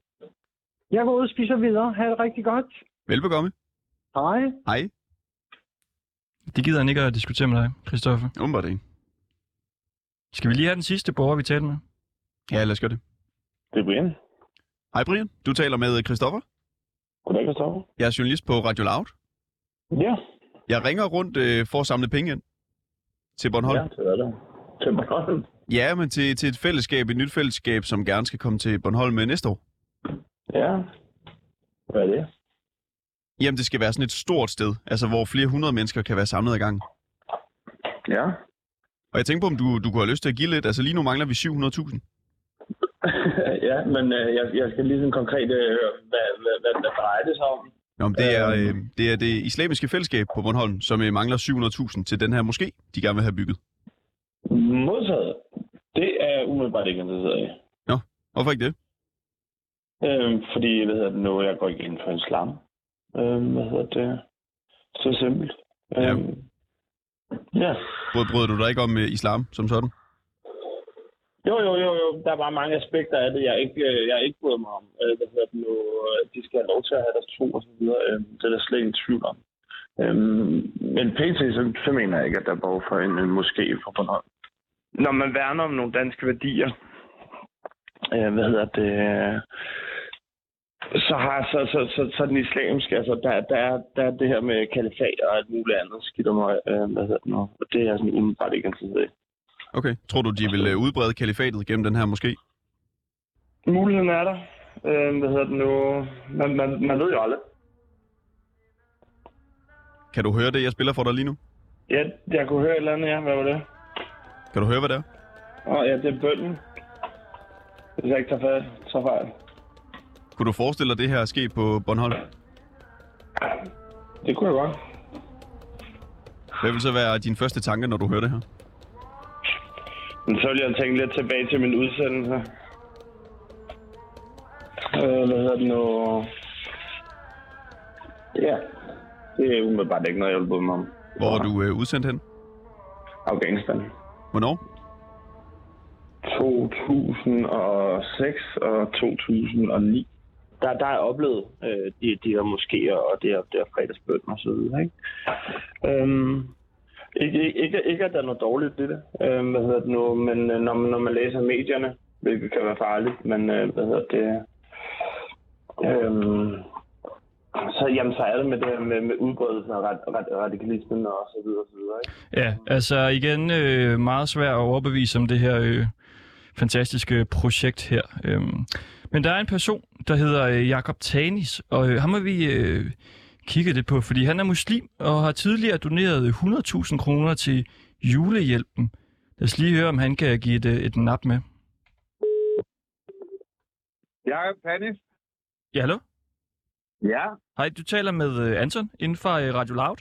Jeg går ud og spiser videre. Ha' det rigtig godt. Velbekomme. Hej. Hej. det gider han ikke at diskutere med dig, Christoffer. Umiddelbart ikke. Skal vi lige have den sidste borger, vi talte med? Ja, lad os gøre det. Det er Brian. Hej Brian, du taler med Christoffer. Goddag, Christoffer. Jeg er journalist på Radio Loud. Ja. Jeg ringer rundt øh, for at samle penge ind til Bornholm. Ja, det er det. Til Bornholm. Ja, men til, til et fællesskab, et nyt fællesskab, som gerne skal komme til Bornholm med næste år. Ja. Hvad er det? Jamen, det skal være sådan et stort sted, altså hvor flere hundrede mennesker kan være samlet ad gangen. Ja. Og jeg tænker på, om du, du kunne have lyst til at give lidt. Altså lige nu mangler vi 700.000. ja, men øh, jeg, jeg skal lige sådan konkret øh, høre, hvad, hvad, hvad, hvad drejer det sig om? Nå, men det, er, øh, det er det islamiske fællesskab på Bornholm, som øh, mangler 700.000 til den her moské, de gerne vil have bygget. Modtaget. Det er umiddelbart ikke interesseret i. Nå, hvorfor ikke det? Øhm, fordi, hvad hedder det nu, jeg går ikke ind for islam. Øhm, hvad hedder det? Så simpelt. Ja. Øhm, ja. Bryder, bryder du dig ikke om øh, islam som sådan? Jo, jo, jo, jo. Der er bare mange aspekter af det, jeg ikke, øh, jeg ikke bryder mig om. Øh, Hvad hedder det nu? Øh, De skal have lov til at have deres tro og så videre. Øh, Det er der slet ingen tvivl om. Øhm, Men pt. Så, så mener jeg ikke, at der er behov for en, en moské på Bornholm. Når man værner om nogle danske værdier, øh, hvad hedder det, øh, så har så, så, så, så den islamiske, altså der, der, er, der er det her med kalifat og alt muligt andet skidt om øh, hvad hedder det nu, og det er jeg sådan umiddelbart ikke interesseret i. Okay. Tror du, de vil øh, udbrede kalifatet gennem den her måske? Muligheden er der. Øh, hvad hedder det nu? Man, man, man ved jo aldrig. Kan du høre det, jeg spiller for dig lige nu? Ja, jeg kunne høre et eller andet, ja. Hvad var det? Kan du høre, hvad det er? Åh, oh, ja, det er bønden. Hvis jeg ikke tager, fejl, tager fejl. Kunne du forestille dig det her ske på Bornholm? Det kunne jeg godt. Hvad vil så være din første tanke, når du hører det her? Men så vil jeg tænke lidt tilbage til min udsendelse. Øh, hvad hedder det nu? Ja, det er umiddelbart ikke noget, jeg vil bryde mig om. Hvor var du øh, udsendt hen? Afghanistan. Hvornår? 2006 og 2009. Der, der er jeg oplevet øh, de, de her moskéer og det her, det her fredagsbøn og så videre. Ikke? Øhm, ikke, ikke, ikke, ikke, at der er noget dårligt i det, øh, hvad hedder det nu, men øh, når, når man læser medierne, hvilket kan være farligt, men øh, hvad hedder det, øh, så, jamen, så er det med det her med, med udbredelsen af rad, rad, radikalismen og så videre og så videre. Ikke? Ja, altså igen øh, meget svært at overbevise om det her øh, fantastiske projekt her. Øhm, men der er en person, der hedder øh, Jakob Tanis, og øh, ham har vi øh, kigget lidt på, fordi han er muslim og har tidligere doneret 100.000 kroner til julehjælpen. Lad os lige høre, om han kan give et, øh, et nap med. Jakob Panis. Ja, hallo? Ja, Hej, du taler med øh, Anton inden for øh, Radio Loud.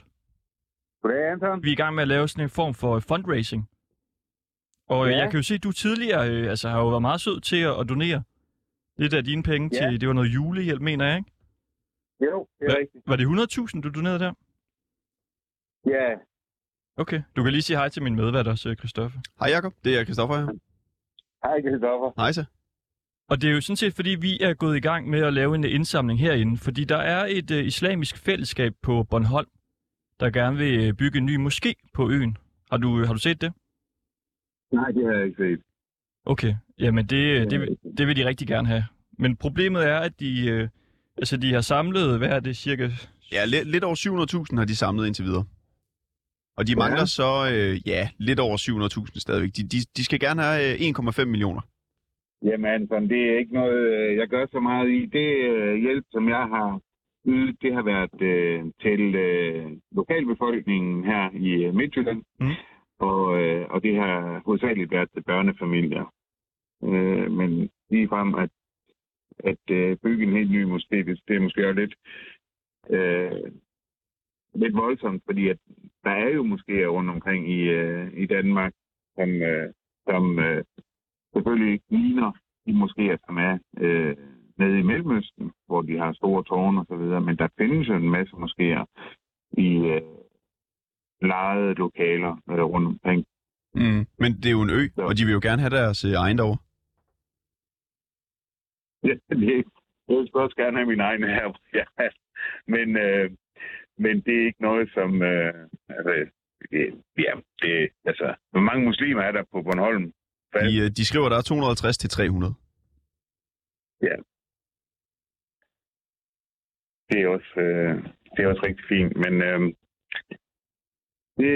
goddag Anton. Vi er i gang med at lave sådan en form for øh, fundraising. Og Ja. jeg kan jo se, at du tidligere øh, altså, har jo været meget sød til at, at donere lidt af dine penge Ja. til, det var noget julehjælp, mener jeg, ikke? Jo, det er Hva- rigtigt. Var det 100.000, du donerede der? Ja, Okay, du kan lige sige hej til min medvært også, Christoffer. Hej Jakob, det er Christoffer her. hej Christoffer. Hej så. Og det er jo sådan set, fordi vi er gået i gang med at lave en øh, indsamling herinde, fordi der er et øh, islamisk fællesskab på Bornholm, der gerne vil øh, bygge en ny moské på øen. Har du, har du set det? Nej, det har jeg ikke set. Okay, jamen det, øh, det, vil- det vil de rigtig gerne have. Men problemet er, at de, øh, altså de har samlet, hvad er det, cirka... Ja, lidt, lidt over 700.000 har de samlet indtil videre. Og de Ja. mangler så, øh, ja, lidt over 700.000 stadigvæk. De, de, de skal gerne have øh, 1,5 millioner. Jamen Anton, det er ikke noget, øh, jeg gør så meget i. Det øh, hjælp, som jeg har ydet, det har været øh, til øh, lokalbefolkningen her i øh, Midtjylland. Mm. Og, øh, og det har hovedsageligt været til børnefamilier. Øh, men ligefrem at, at øh, bygge en helt ny moské, det, det er måske også lidt, øh, lidt voldsomt, fordi at der er jo moskéer rundt omkring i, øh, i Danmark, som, øh, som øh, selvfølgelig ikke ligner de moskéer, som er øh, nede i Mellemøsten, hvor de har store tårne og så videre, men der findes jo en masse moskéer i øh, lejede lokaler øh, rundt omkring. Mm. Men det er jo en ø, og de vil jo gerne have deres øh, egen derovre. Ja, det, jeg vil også gerne have min egen her. Ja. Men, øh, men det er ikke noget, som... Øh, altså, det, ja, det, altså, hvor mange muslimer er der på Bornholm? De, øh, de skriver, der er 250 til 300. Ja. Det er også, øh, det er også rigtig fint, men øh, det,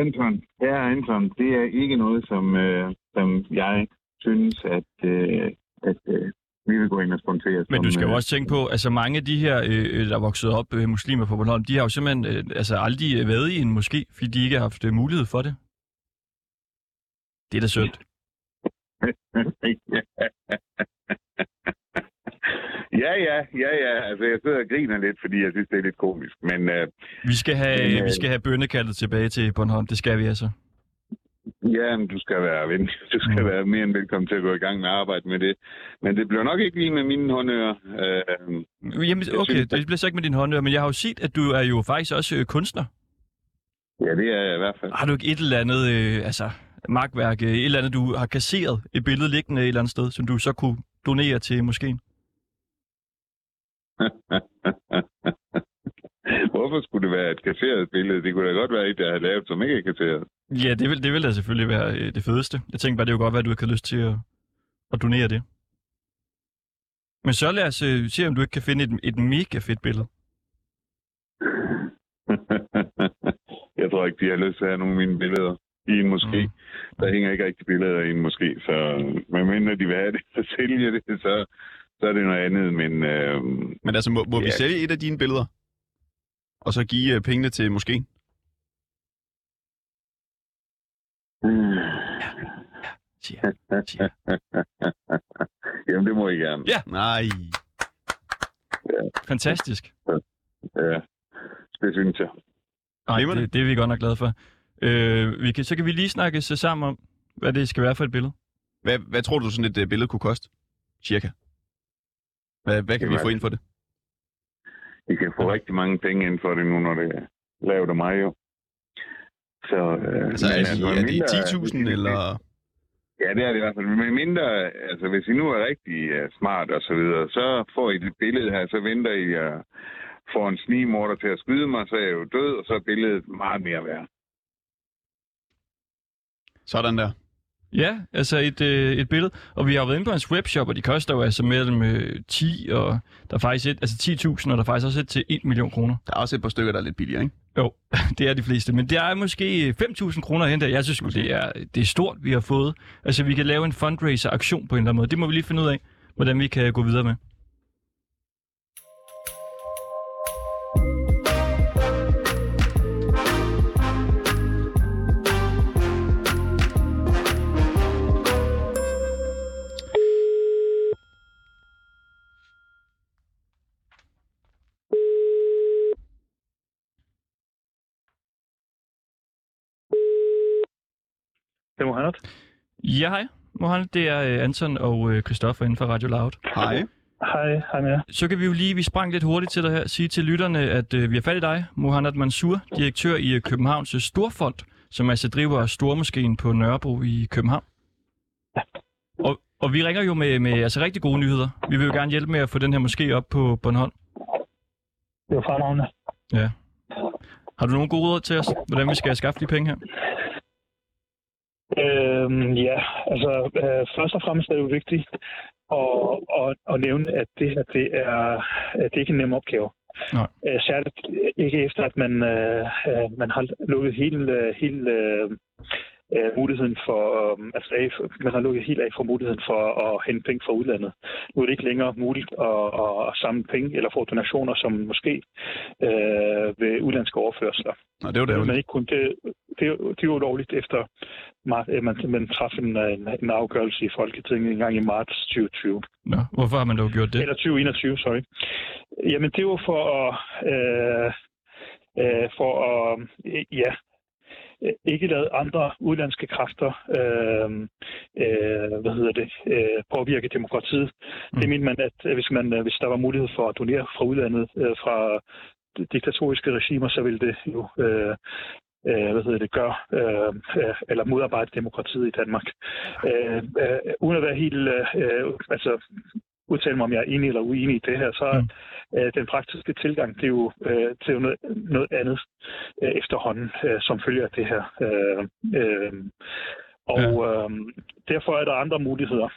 Anton, ja, Anton, det er ikke noget, som, øh, som jeg synes, at, øh, at øh, vi vil gå ind og spontere. Men du skal jo øh, også tænke på, altså mange af de her, øh, der er vokset op øh, muslimer på Bornholm, de har jo simpelthen øh, altså aldrig øh, været i en moské, fordi de ikke har haft øh, mulighed for det. Det er da synd. ja, ja, ja, ja. Altså, jeg sidder og griner lidt, fordi jeg synes, det er lidt komisk. Men øh, Vi skal have, Men, øh, vi skal have bønnekaldet tilbage til Bornholm, det skal vi altså. Ja, men du skal være ven. Du skal mm. være mere end velkommen til at gå i gang med at arbejde med det. Men det bliver nok ikke lige med mine håndører. Øh, Jamen, okay, synes, det bliver så ikke med din håndører, men jeg har jo set, at du er jo faktisk også øh, kunstner. Ja, det er jeg i hvert fald. Har du ikke et eller andet, øh, altså magtværk, øh, et eller andet, du har kasseret et billede liggende et eller andet sted, som du så kunne donere til moskeen? Hvorfor skulle det være et kasseret billede? Det kunne da godt være et, jeg havde lavet, som ikke er kasseret. Ja, det vil, det vil da selvfølgelig være øh, det fedeste. Jeg tænker bare, det er jo godt være, at du ikke har lyst til at, at donere det. Men så lad os øh, se, om du ikke kan finde et, et mega fedt billede. jeg tror ikke, de har lyst til at have nogle af mine billeder i en moské. Mm. Der hænger ikke rigtig billeder i en moské, så medmindre de vil have det og sælge det, så, så er det noget andet. Men, øh, Men altså, må, må ja. vi sælge et af dine billeder? Og så give øh, pengene til moskeen? Siger, siger. Jamen, det må I gerne. Ja. Nej. Ja. Fantastisk. Ja, det synes jeg. Nej, det, det er vi godt nok glade for. Øh, vi kan, så kan vi lige snakke sig sammen om, hvad det skal være for et billede. Hvad, hvad tror du, sådan et uh, billede kunne koste? Cirka. Hvad, hvad kan Jamen, vi få ind for det? I kan få rigtig mange penge ind for det nu, når det er lavet af mig jo. Så, øh, Altså, er de- er de 10.000 eller? Ja, det er det i hvert fald. Men mindre, altså hvis I nu er rigtig uh, smart og så videre, så får I det billede her, så venter I uh, får en snigmorder til at skyde mig, så er jeg jo død, og så er billedet meget mere værd. Sådan der. Ja, altså et, øh, et billede. Og vi har været inde på hans webshop, og de koster jo altså mellem øh, 10 og der er faktisk et, altså 10.000, og der er faktisk også et til 1 million kroner. Der er også et par stykker, der er lidt billigere, ikke? Jo, det er de fleste. Men det er måske 5.000 kroner hen der. Jeg synes, det er, det er stort, vi har fået. Altså, vi kan lave en fundraiser-aktion på en eller anden måde. Det må vi lige finde ud af, hvordan vi kan gå videre med. Det er Mohammed. Ja, hej. Mohammed, det er øh, Anton og øh, Christoffer inden for Radio Loud. Hej. Hej, hej med jer. Så kan vi jo lige, vi sprang lidt hurtigt til dig her, sige til lytterne, at øh, vi har fat i dig, Mohamed Mansour, direktør i øh, Københavns øh, Storfond, som altså driver Stormoskeen på Nørrebro i København. Og, og vi ringer jo med, med altså rigtig gode nyheder. Vi vil jo gerne hjælpe med at få den her moské op på Bornholm. Det var fremragende. Ja. Har du nogle gode råd til os, hvordan vi skal skaffe de penge her? Øhm, ja, altså øh, først og fremmest er det jo vigtigt at, at, at nævne, at det her det er, at det ikke er en nem opgave. Nej. Øh, særligt ikke efter, at man, øh, øh, man har lukket hele, øh, hele øh, øh, muligheden for, øh, altså af, man har lukket helt af for muligheden for at hente penge fra udlandet. Nu er det ikke længere muligt at, at, at samle penge eller få donationer, som måske øh, ved udlandske overførsler. Nå, det jo det. Men ikke kun det, det, det er jo lovligt efter, mar- øh, man, man træffede en, en, en afgørelse i Folketinget en gang i marts 2020. Nå, hvorfor har man dog gjort det? Eller 2021, sorry. Jamen, det var for at, øh, øh, for at øh, ja, ikke lade andre udlandske kræfter øh, øh, hvad hedder det, øh, påvirke demokratiet. Mm. Det mener man, at øh, hvis, man, øh, hvis der var mulighed for at donere fra udlandet, øh, fra diktatoriske regimer, så ville det jo øh, øh, hvad hedder det, gør, øh, øh, eller modarbejde demokratiet i Danmark. Øh, øh, uden at være helt, øh, altså udtale mig, om jeg er enig eller uenig i det her, så er øh, den praktiske tilgang, det er jo, øh, er jo noget, noget andet øh, efterhånden, øh, som følger af det her. Øh, øh, og øh, derfor er der andre muligheder.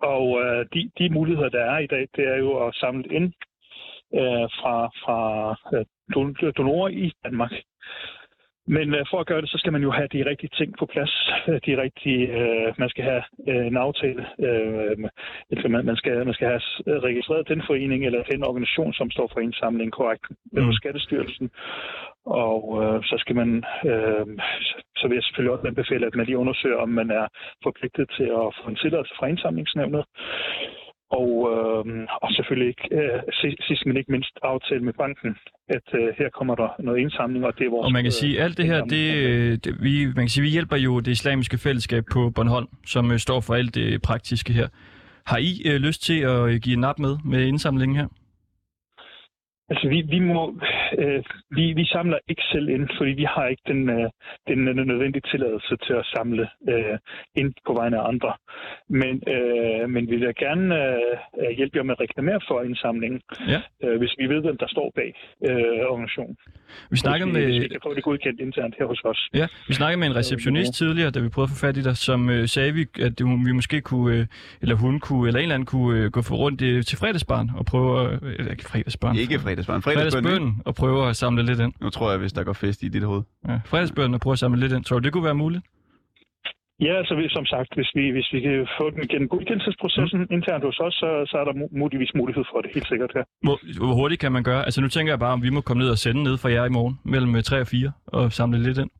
Og øh, de, de muligheder, der er i dag, det er jo at samle ind øh, fra, fra øh, don- donorer i Danmark. Men øh, for at gøre det, så skal man jo have de rigtige ting på plads. Øh, De rigtige, øh, man skal have øh, en aftale. Øh, altså man, man, skal, man skal have s- registreret den forening eller den organisation, som står for indsamling korrekt med mm. Skattestyrelsen. Og øh, så skal man, øh, så vil jeg selvfølgelig også anbefale, at man lige undersøger, om man er forpligtet til at få en tilladelse fra indsamlingsnævnet. Og, øh, og selvfølgelig ikke, øh, sidst, men ikke mindst aftale med banken, at øh, her kommer der noget indsamling, og det er vores... Og man kan øh, sige, alt det her, det, det, vi, man kan sige, vi hjælper jo det islamiske fællesskab på Bornholm, som øh, står for alt det praktiske her. Har I øh, lyst til at øh, give en nap med med indsamlingen her? Altså, vi, vi, må, øh, vi, vi samler ikke selv ind, fordi vi har ikke den, øh, den nødvendige tilladelse til at samle øh, ind på vegne af andre. Men, øh, men vi vil gerne øh, hjælpe jer med at reklamere for indsamlingen, Ja. øh, hvis vi ved, hvem der står bag øh, organisationen. Vi snakkede med- Hvis vi kan få det godkendt internt her hos os. Ja, vi snakkede med en receptionist tidligere, da vi prøvede at få fat i dig, som øh, sagde, vi, at det, vi måske kunne, øh, eller hun kunne, eller en eller anden kunne øh, gå for rundt øh, til fredagsbarn og prøve, at- øh, ikke fredagsbarn. Ikke fredagsbarn. Fredagsbøn, Fredagsbøn og prøve at samle lidt ind. Nu tror jeg, hvis der går fest i dit hoved. Ja, fredagsbøn og prøve at samle lidt ind. Tror du, det kunne være muligt? Ja, altså vi- som sagt, hvis vi, hvis vi kan få den gennem godkendelsesprocessen mm. internt hos os, så, så er der mu- muligvis mulighed for det, helt sikkert her. Hvor, hvor hurtigt kan man gøre? Altså nu tænker jeg bare, om vi må komme ned og sende ned for jer i morgen, mellem øh, 3 og 4, og samle lidt ind.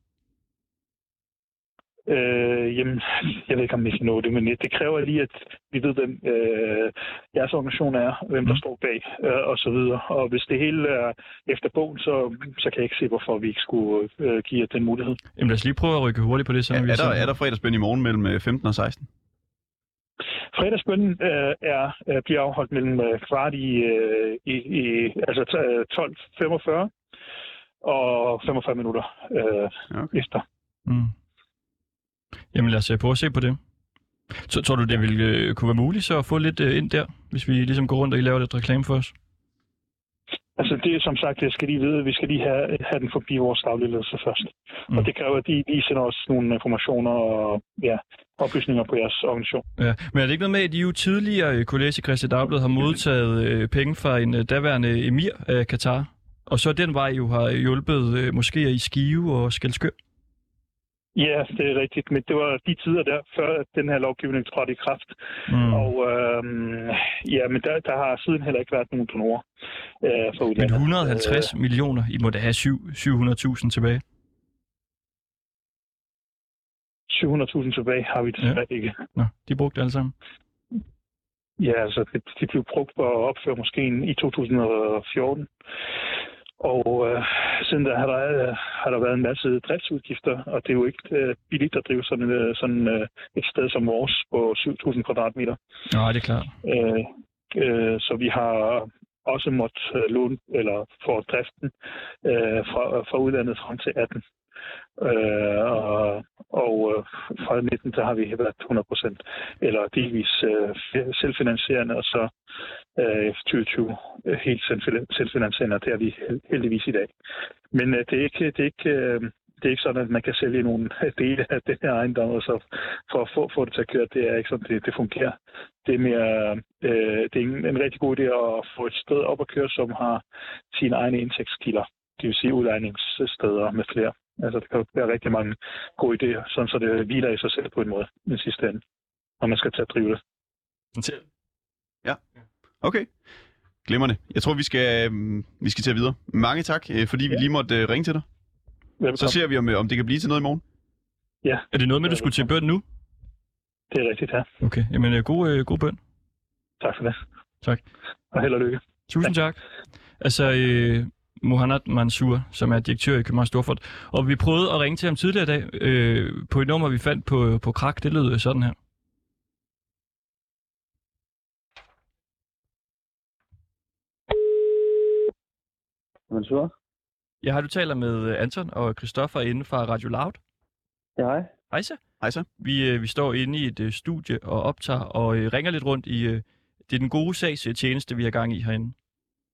Øh, jamen, jeg ved ikke, om vi kan nå det, men det kræver lige, at vi ved, hvem øh, jeres organisation er, hvem der står bag, øh, og så videre. Og hvis det hele er efter bogen, så, så kan jeg ikke se, hvorfor vi ikke skulle øh, give jer den mulighed. Jamen lad os lige prøve at rykke hurtigt på det, så Er, vi er, der, er der fredagsbøn i morgen mellem øh, 15 og 16? Fredagsbønnen øh, er, øh, bliver afholdt mellem øh, kvart i, øh, i, i altså t- 12.45 og 45 minutter øh, okay. efter. Mm. Jamen lad os øh, prøve at se på det. Så tror du, det ville øh, kunne være muligt så at få lidt øh, ind der, hvis vi ligesom går rundt og I laver lidt reklame for os? Altså det er som sagt, jeg skal lige vide, vi skal lige have, have den forbi vores daglige ledelse først. Mm. Og det kræver, at de lige sender os nogle informationer og ja, oplysninger på jeres organisation. Ja, men er det ikke noget med, at I jo tidligere kunne læse i Christi Dagblad har modtaget øh, penge fra en øh, daværende emir af Katar, og så den vej jo har hjulpet øh, moskéer i Skive og Skelskør? Ja, det er rigtigt, men det var de tider der, før den her lovgivning trådte i kraft. Mm. Og øhm, ja, men der, der har siden heller ikke været nogen donorer øh, for Men udlandet. 150 øh... millioner, I må da have syv- 700.000 tilbage. 700.000 tilbage har vi desværre ja. ikke. Nå, de brugte alle sammen. Ja, altså det, de blev brugt på at opføre moskeen i 2014. Og øh, siden da har der, øh, har der været en masse driftsudgifter, og det er jo ikke øh, billigt at drive sådan, øh, sådan øh, et sted som vores på 7.000 kvadratmeter. Nej, det er klart. Øh, øh, så vi har også måttet øh, låne eller få driften øh, fra, fra udlandet frem til 18. Øh, og og øh, fra 19 der har vi været 100% eller delvis øh, selvfinansierende, og så øh, 2020 øh, helt selvfinansierende, og det er vi heldigvis i dag. Men øh, det er ikke, det er ikke øh, det er ikke sådan, at man kan sælge nogle dele af den her ejendom, og så for at få, få det til at køre, det er ikke sådan, det, det fungerer. Det er mere, øh, det er en, en rigtig god idé at få et sted op at køre, som har sine egne indtægtskilder. Det vil sige udlejningssteder med flere. Altså, der kan jo være rigtig mange gode idéer, sådan så det hviler i sig selv på en måde i den sidste ende, når man skal til at drive det. Ja. Okay. Glimrende. Jeg tror, vi skal, øh, vi skal til videre. Mange tak, øh, fordi vi lige måtte øh, ringe til dig. Velkommen. Så ser vi, om, om det kan blive til noget i morgen. Ja. Er det noget med, du skulle til bøn nu? Det er rigtigt, ja. Okay, jamen god, god bøn. Tak for det. Tak. Og held og lykke. Tusind tak. Altså, øh, Mohamed Mansour, som er direktør i Københavns Storfond. Og vi prøvede at ringe til ham tidligere i dag øh, på et nummer, vi fandt på, på krak. Det lød sådan her. Mansour? Ja, har du taler med øh, Anton og Christoffer inden fra Radio Loud? Ja, hej. Hej så. Hej så. Vi, øh, vi står inde i et øh, studie og optager og øh, ringer lidt rundt i... Øh, det er den gode sags tjeneste, vi har gang i herinde.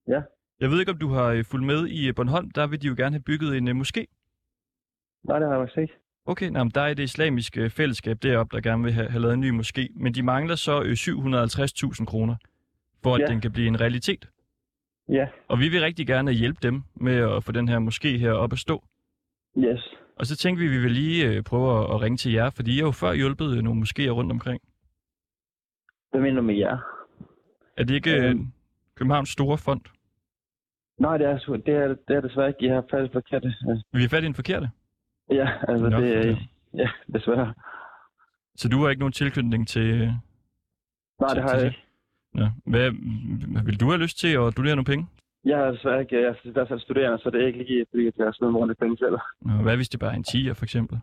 Ja. Jeg ved ikke, om du har øh, fulgt med i øh, Bornholm. Der vil de jo gerne have bygget en øh, moské. Nej, det har jeg ikke. Okay, men der er det islamiske fællesskab deroppe, der gerne vil have, have lavet en ny moské. Men de mangler så øh, 750.000 kroner, for at Ja. den kan blive en realitet. Ja. Og vi vil rigtig gerne hjælpe dem med at få den her moské her op at stå. Yes. Og så tænkte vi, at vi vil lige prøve at, ringe til jer, fordi I har jo før hjulpet nogle moskéer rundt omkring. Hvad mener du med jer? Er det ikke øh, Københavns store fond? Nej, det er, det er, det er desværre ikke. Jeg har faktisk forkert det. Vi har fat i den forkerte. Ja, altså Nå, det er... det. Ja, desværre. Så du har ikke nogen tilknytning til... Nej, til- det har til jeg ikke. Ja. Hvad, vil du have lyst til at donere nogle penge? Jeg er desværre ikke, jeg er i hvert fald studerende, så det er ikke lige, fordi jeg har sådan ordentlige penge selv. Nå, hvad hvis det bare er en 10'er, for eksempel?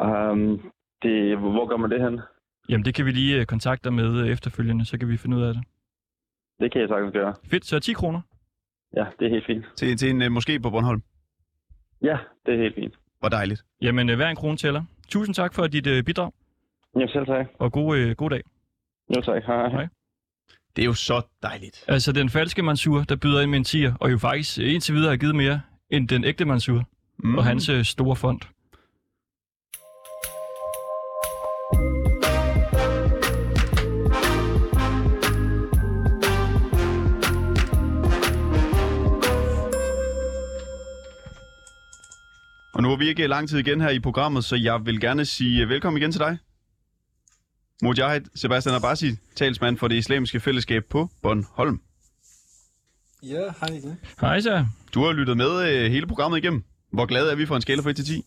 Um, det, hvor gør man det hen? Jamen, det kan vi lige øh, kontakte dig med øh, efterfølgende, så kan vi finde ud af det. Det kan jeg sagtens gøre. Fedt, så 10 kroner. Ja, det er helt fint. Til, til en uh, moské på Bornholm. Ja, det er helt fint. Hvor dejligt. Jamen, øh, hver en krone tæller. Tusind tak for dit øh, bidrag. Ja, selv tak. Og god, øh, god dag. Jo tak, hej. hej. Det er jo så dejligt. Altså, den falske Mansur, der byder ind med en tier, og jo faktisk øh, indtil videre har givet mere end den ægte Mansur mm. og hans øh, store fond. Vi ikke lang tid igen her i programmet, så jeg vil gerne sige velkommen igen til dig. Mujahid Sebastian Abassi, talsmand for det islamiske fællesskab på Bornholm. Ja, hej igen. Hej så. Du har lyttet med øh, hele programmet igennem. Hvor glade er vi for en skala fra 1 til 10?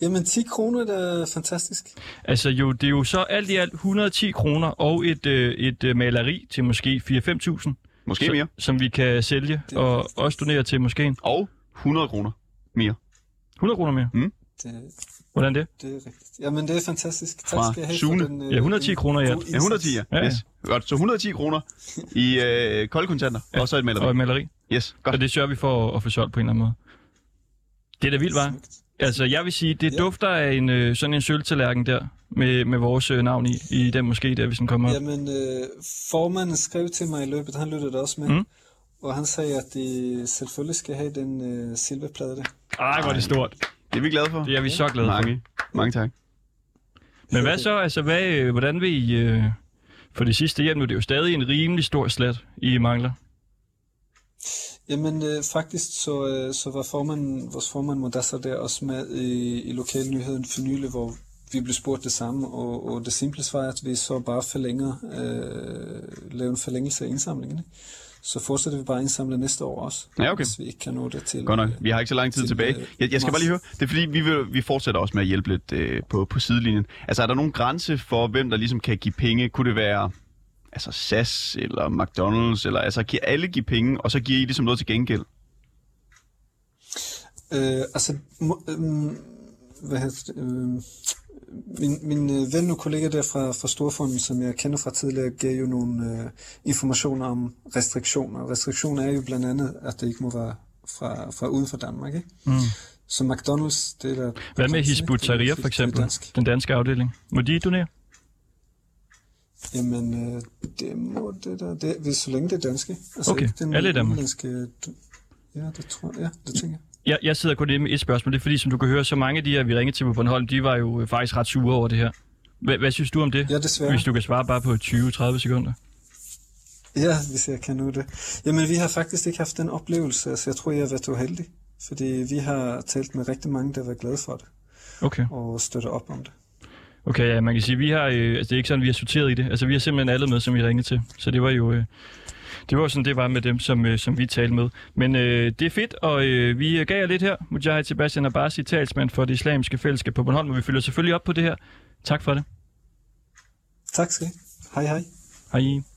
Jamen, 10 kroner det er fantastisk. Altså jo, det er jo så alt i alt 110 kroner og et, øh, et øh, maleri til måske 4-5.000. Måske som, mere. Som vi kan sælge og også donere til moskeen. Og 100 kroner mere. 100 kroner mere? Mm. Det, Hvordan det? det er rigtigt. Jamen, det er fantastisk. Tak Fra skal jeg have Sune. for den, øh, Ja, 110 kroner i alt. Ja, 110, ja. Ja, ja. Yes. Godt, så 110 kroner i øh, kolde kontanter, ja. og så et maleri. Og et maleri. Yes, godt. Så det sørger vi for at, at få solgt på en eller anden måde. Det er da vildt, var. Altså, jeg vil sige, det dufter af en, øh, sådan en sølvtallerken der, med, med vores øh, navn i, i den måske der, hvis den kommer op. Jamen, øh, formanden skrev til mig i løbet, han lyttede også med, Mm. Og han sagde, at de selvfølgelig skal have den øh, silverplade der. Ej, hvor er det stort. Det er vi glade for. Det er vi så glade for. Mange. Mange tak. Men hvad så? Altså, hvad, øh, hvordan vil I... Øh, for det sidste hjem nu, det er jo stadig en rimelig stor slat, I mangler. Jamen øh, faktisk så, øh, så var formanden, vores formand Modasser der også med i, i lokalnyheden for nylig, hvor vi blev spurgt det samme, og, og det simple svar er, at vi så bare forlænger, øh, laver en forlængelse af indsamlingen. ikke? Så fortsætter vi bare at indsamle næste år også, Ja, okay. hvis vi ikke kan nå det til. Godt nok. Vi har ikke så lang tid til, tilbage. øh, Jeg, jeg skal bare lige høre, det er fordi, vi, vil, vi fortsætter også med at hjælpe lidt øh, på, på sidelinjen. Altså, er der nogen grænse for, hvem der ligesom kan give penge? Kunne det være altså SAS eller McDonald's? Eller, altså, kan alle give penge, og så giver I ligesom noget til gengæld? Øh, altså, må, øh, hvad hedder det, øh, min, min øh, ven og kollega der fra, fra Storfonden, som jeg kender fra tidligere, gav jo nogle øh, informationer om restriktioner. Restriktioner er jo blandt andet, at det ikke må være fra, fra uden for Danmark, ikke? Mm. Så McDonald's, det er der... Hvad med Hizb ut-Tahrir for eksempel? Den danske afdeling. Må de donere? Jamen, øh, det må det der, det, hvis, så længe det er danske. Altså Okay, den alle udenlandske- Ja, det tror jeg, ja, det tænker jeg. Jeg, jeg sidder kun inde med et spørgsmål. Det er fordi, som du kan høre, så mange af de her, vi ringede til på Bornholm, de var jo øh, faktisk ret sure over det her. Hvad, hvad synes du om det? Ja, desværre. Hvis du kan svare bare på 20-30 sekunder. Ja, hvis jeg kan nå det. Jamen, vi har faktisk ikke haft den oplevelse, altså jeg tror, jeg har været uheldig. Fordi vi har talt med rigtig mange, der var glade for det. Okay. Og støtter op om det. Okay, ja, man kan sige, vi har, øh, altså det er ikke sådan, vi har sorteret i det. Altså vi har simpelthen alle med, som vi ringede til. Så det var jo, øh, det var sådan, det var med dem, som, øh, som vi talte med. Men øh, det er fedt, og øh, vi gav jer lidt her. Mujahid Sebastian Abbasi, talsmand for det islamiske fællesskab på Bornholm, og vi følger selvfølgelig op på det her. Tak for det. Tak skal I. Hej hej. Hej.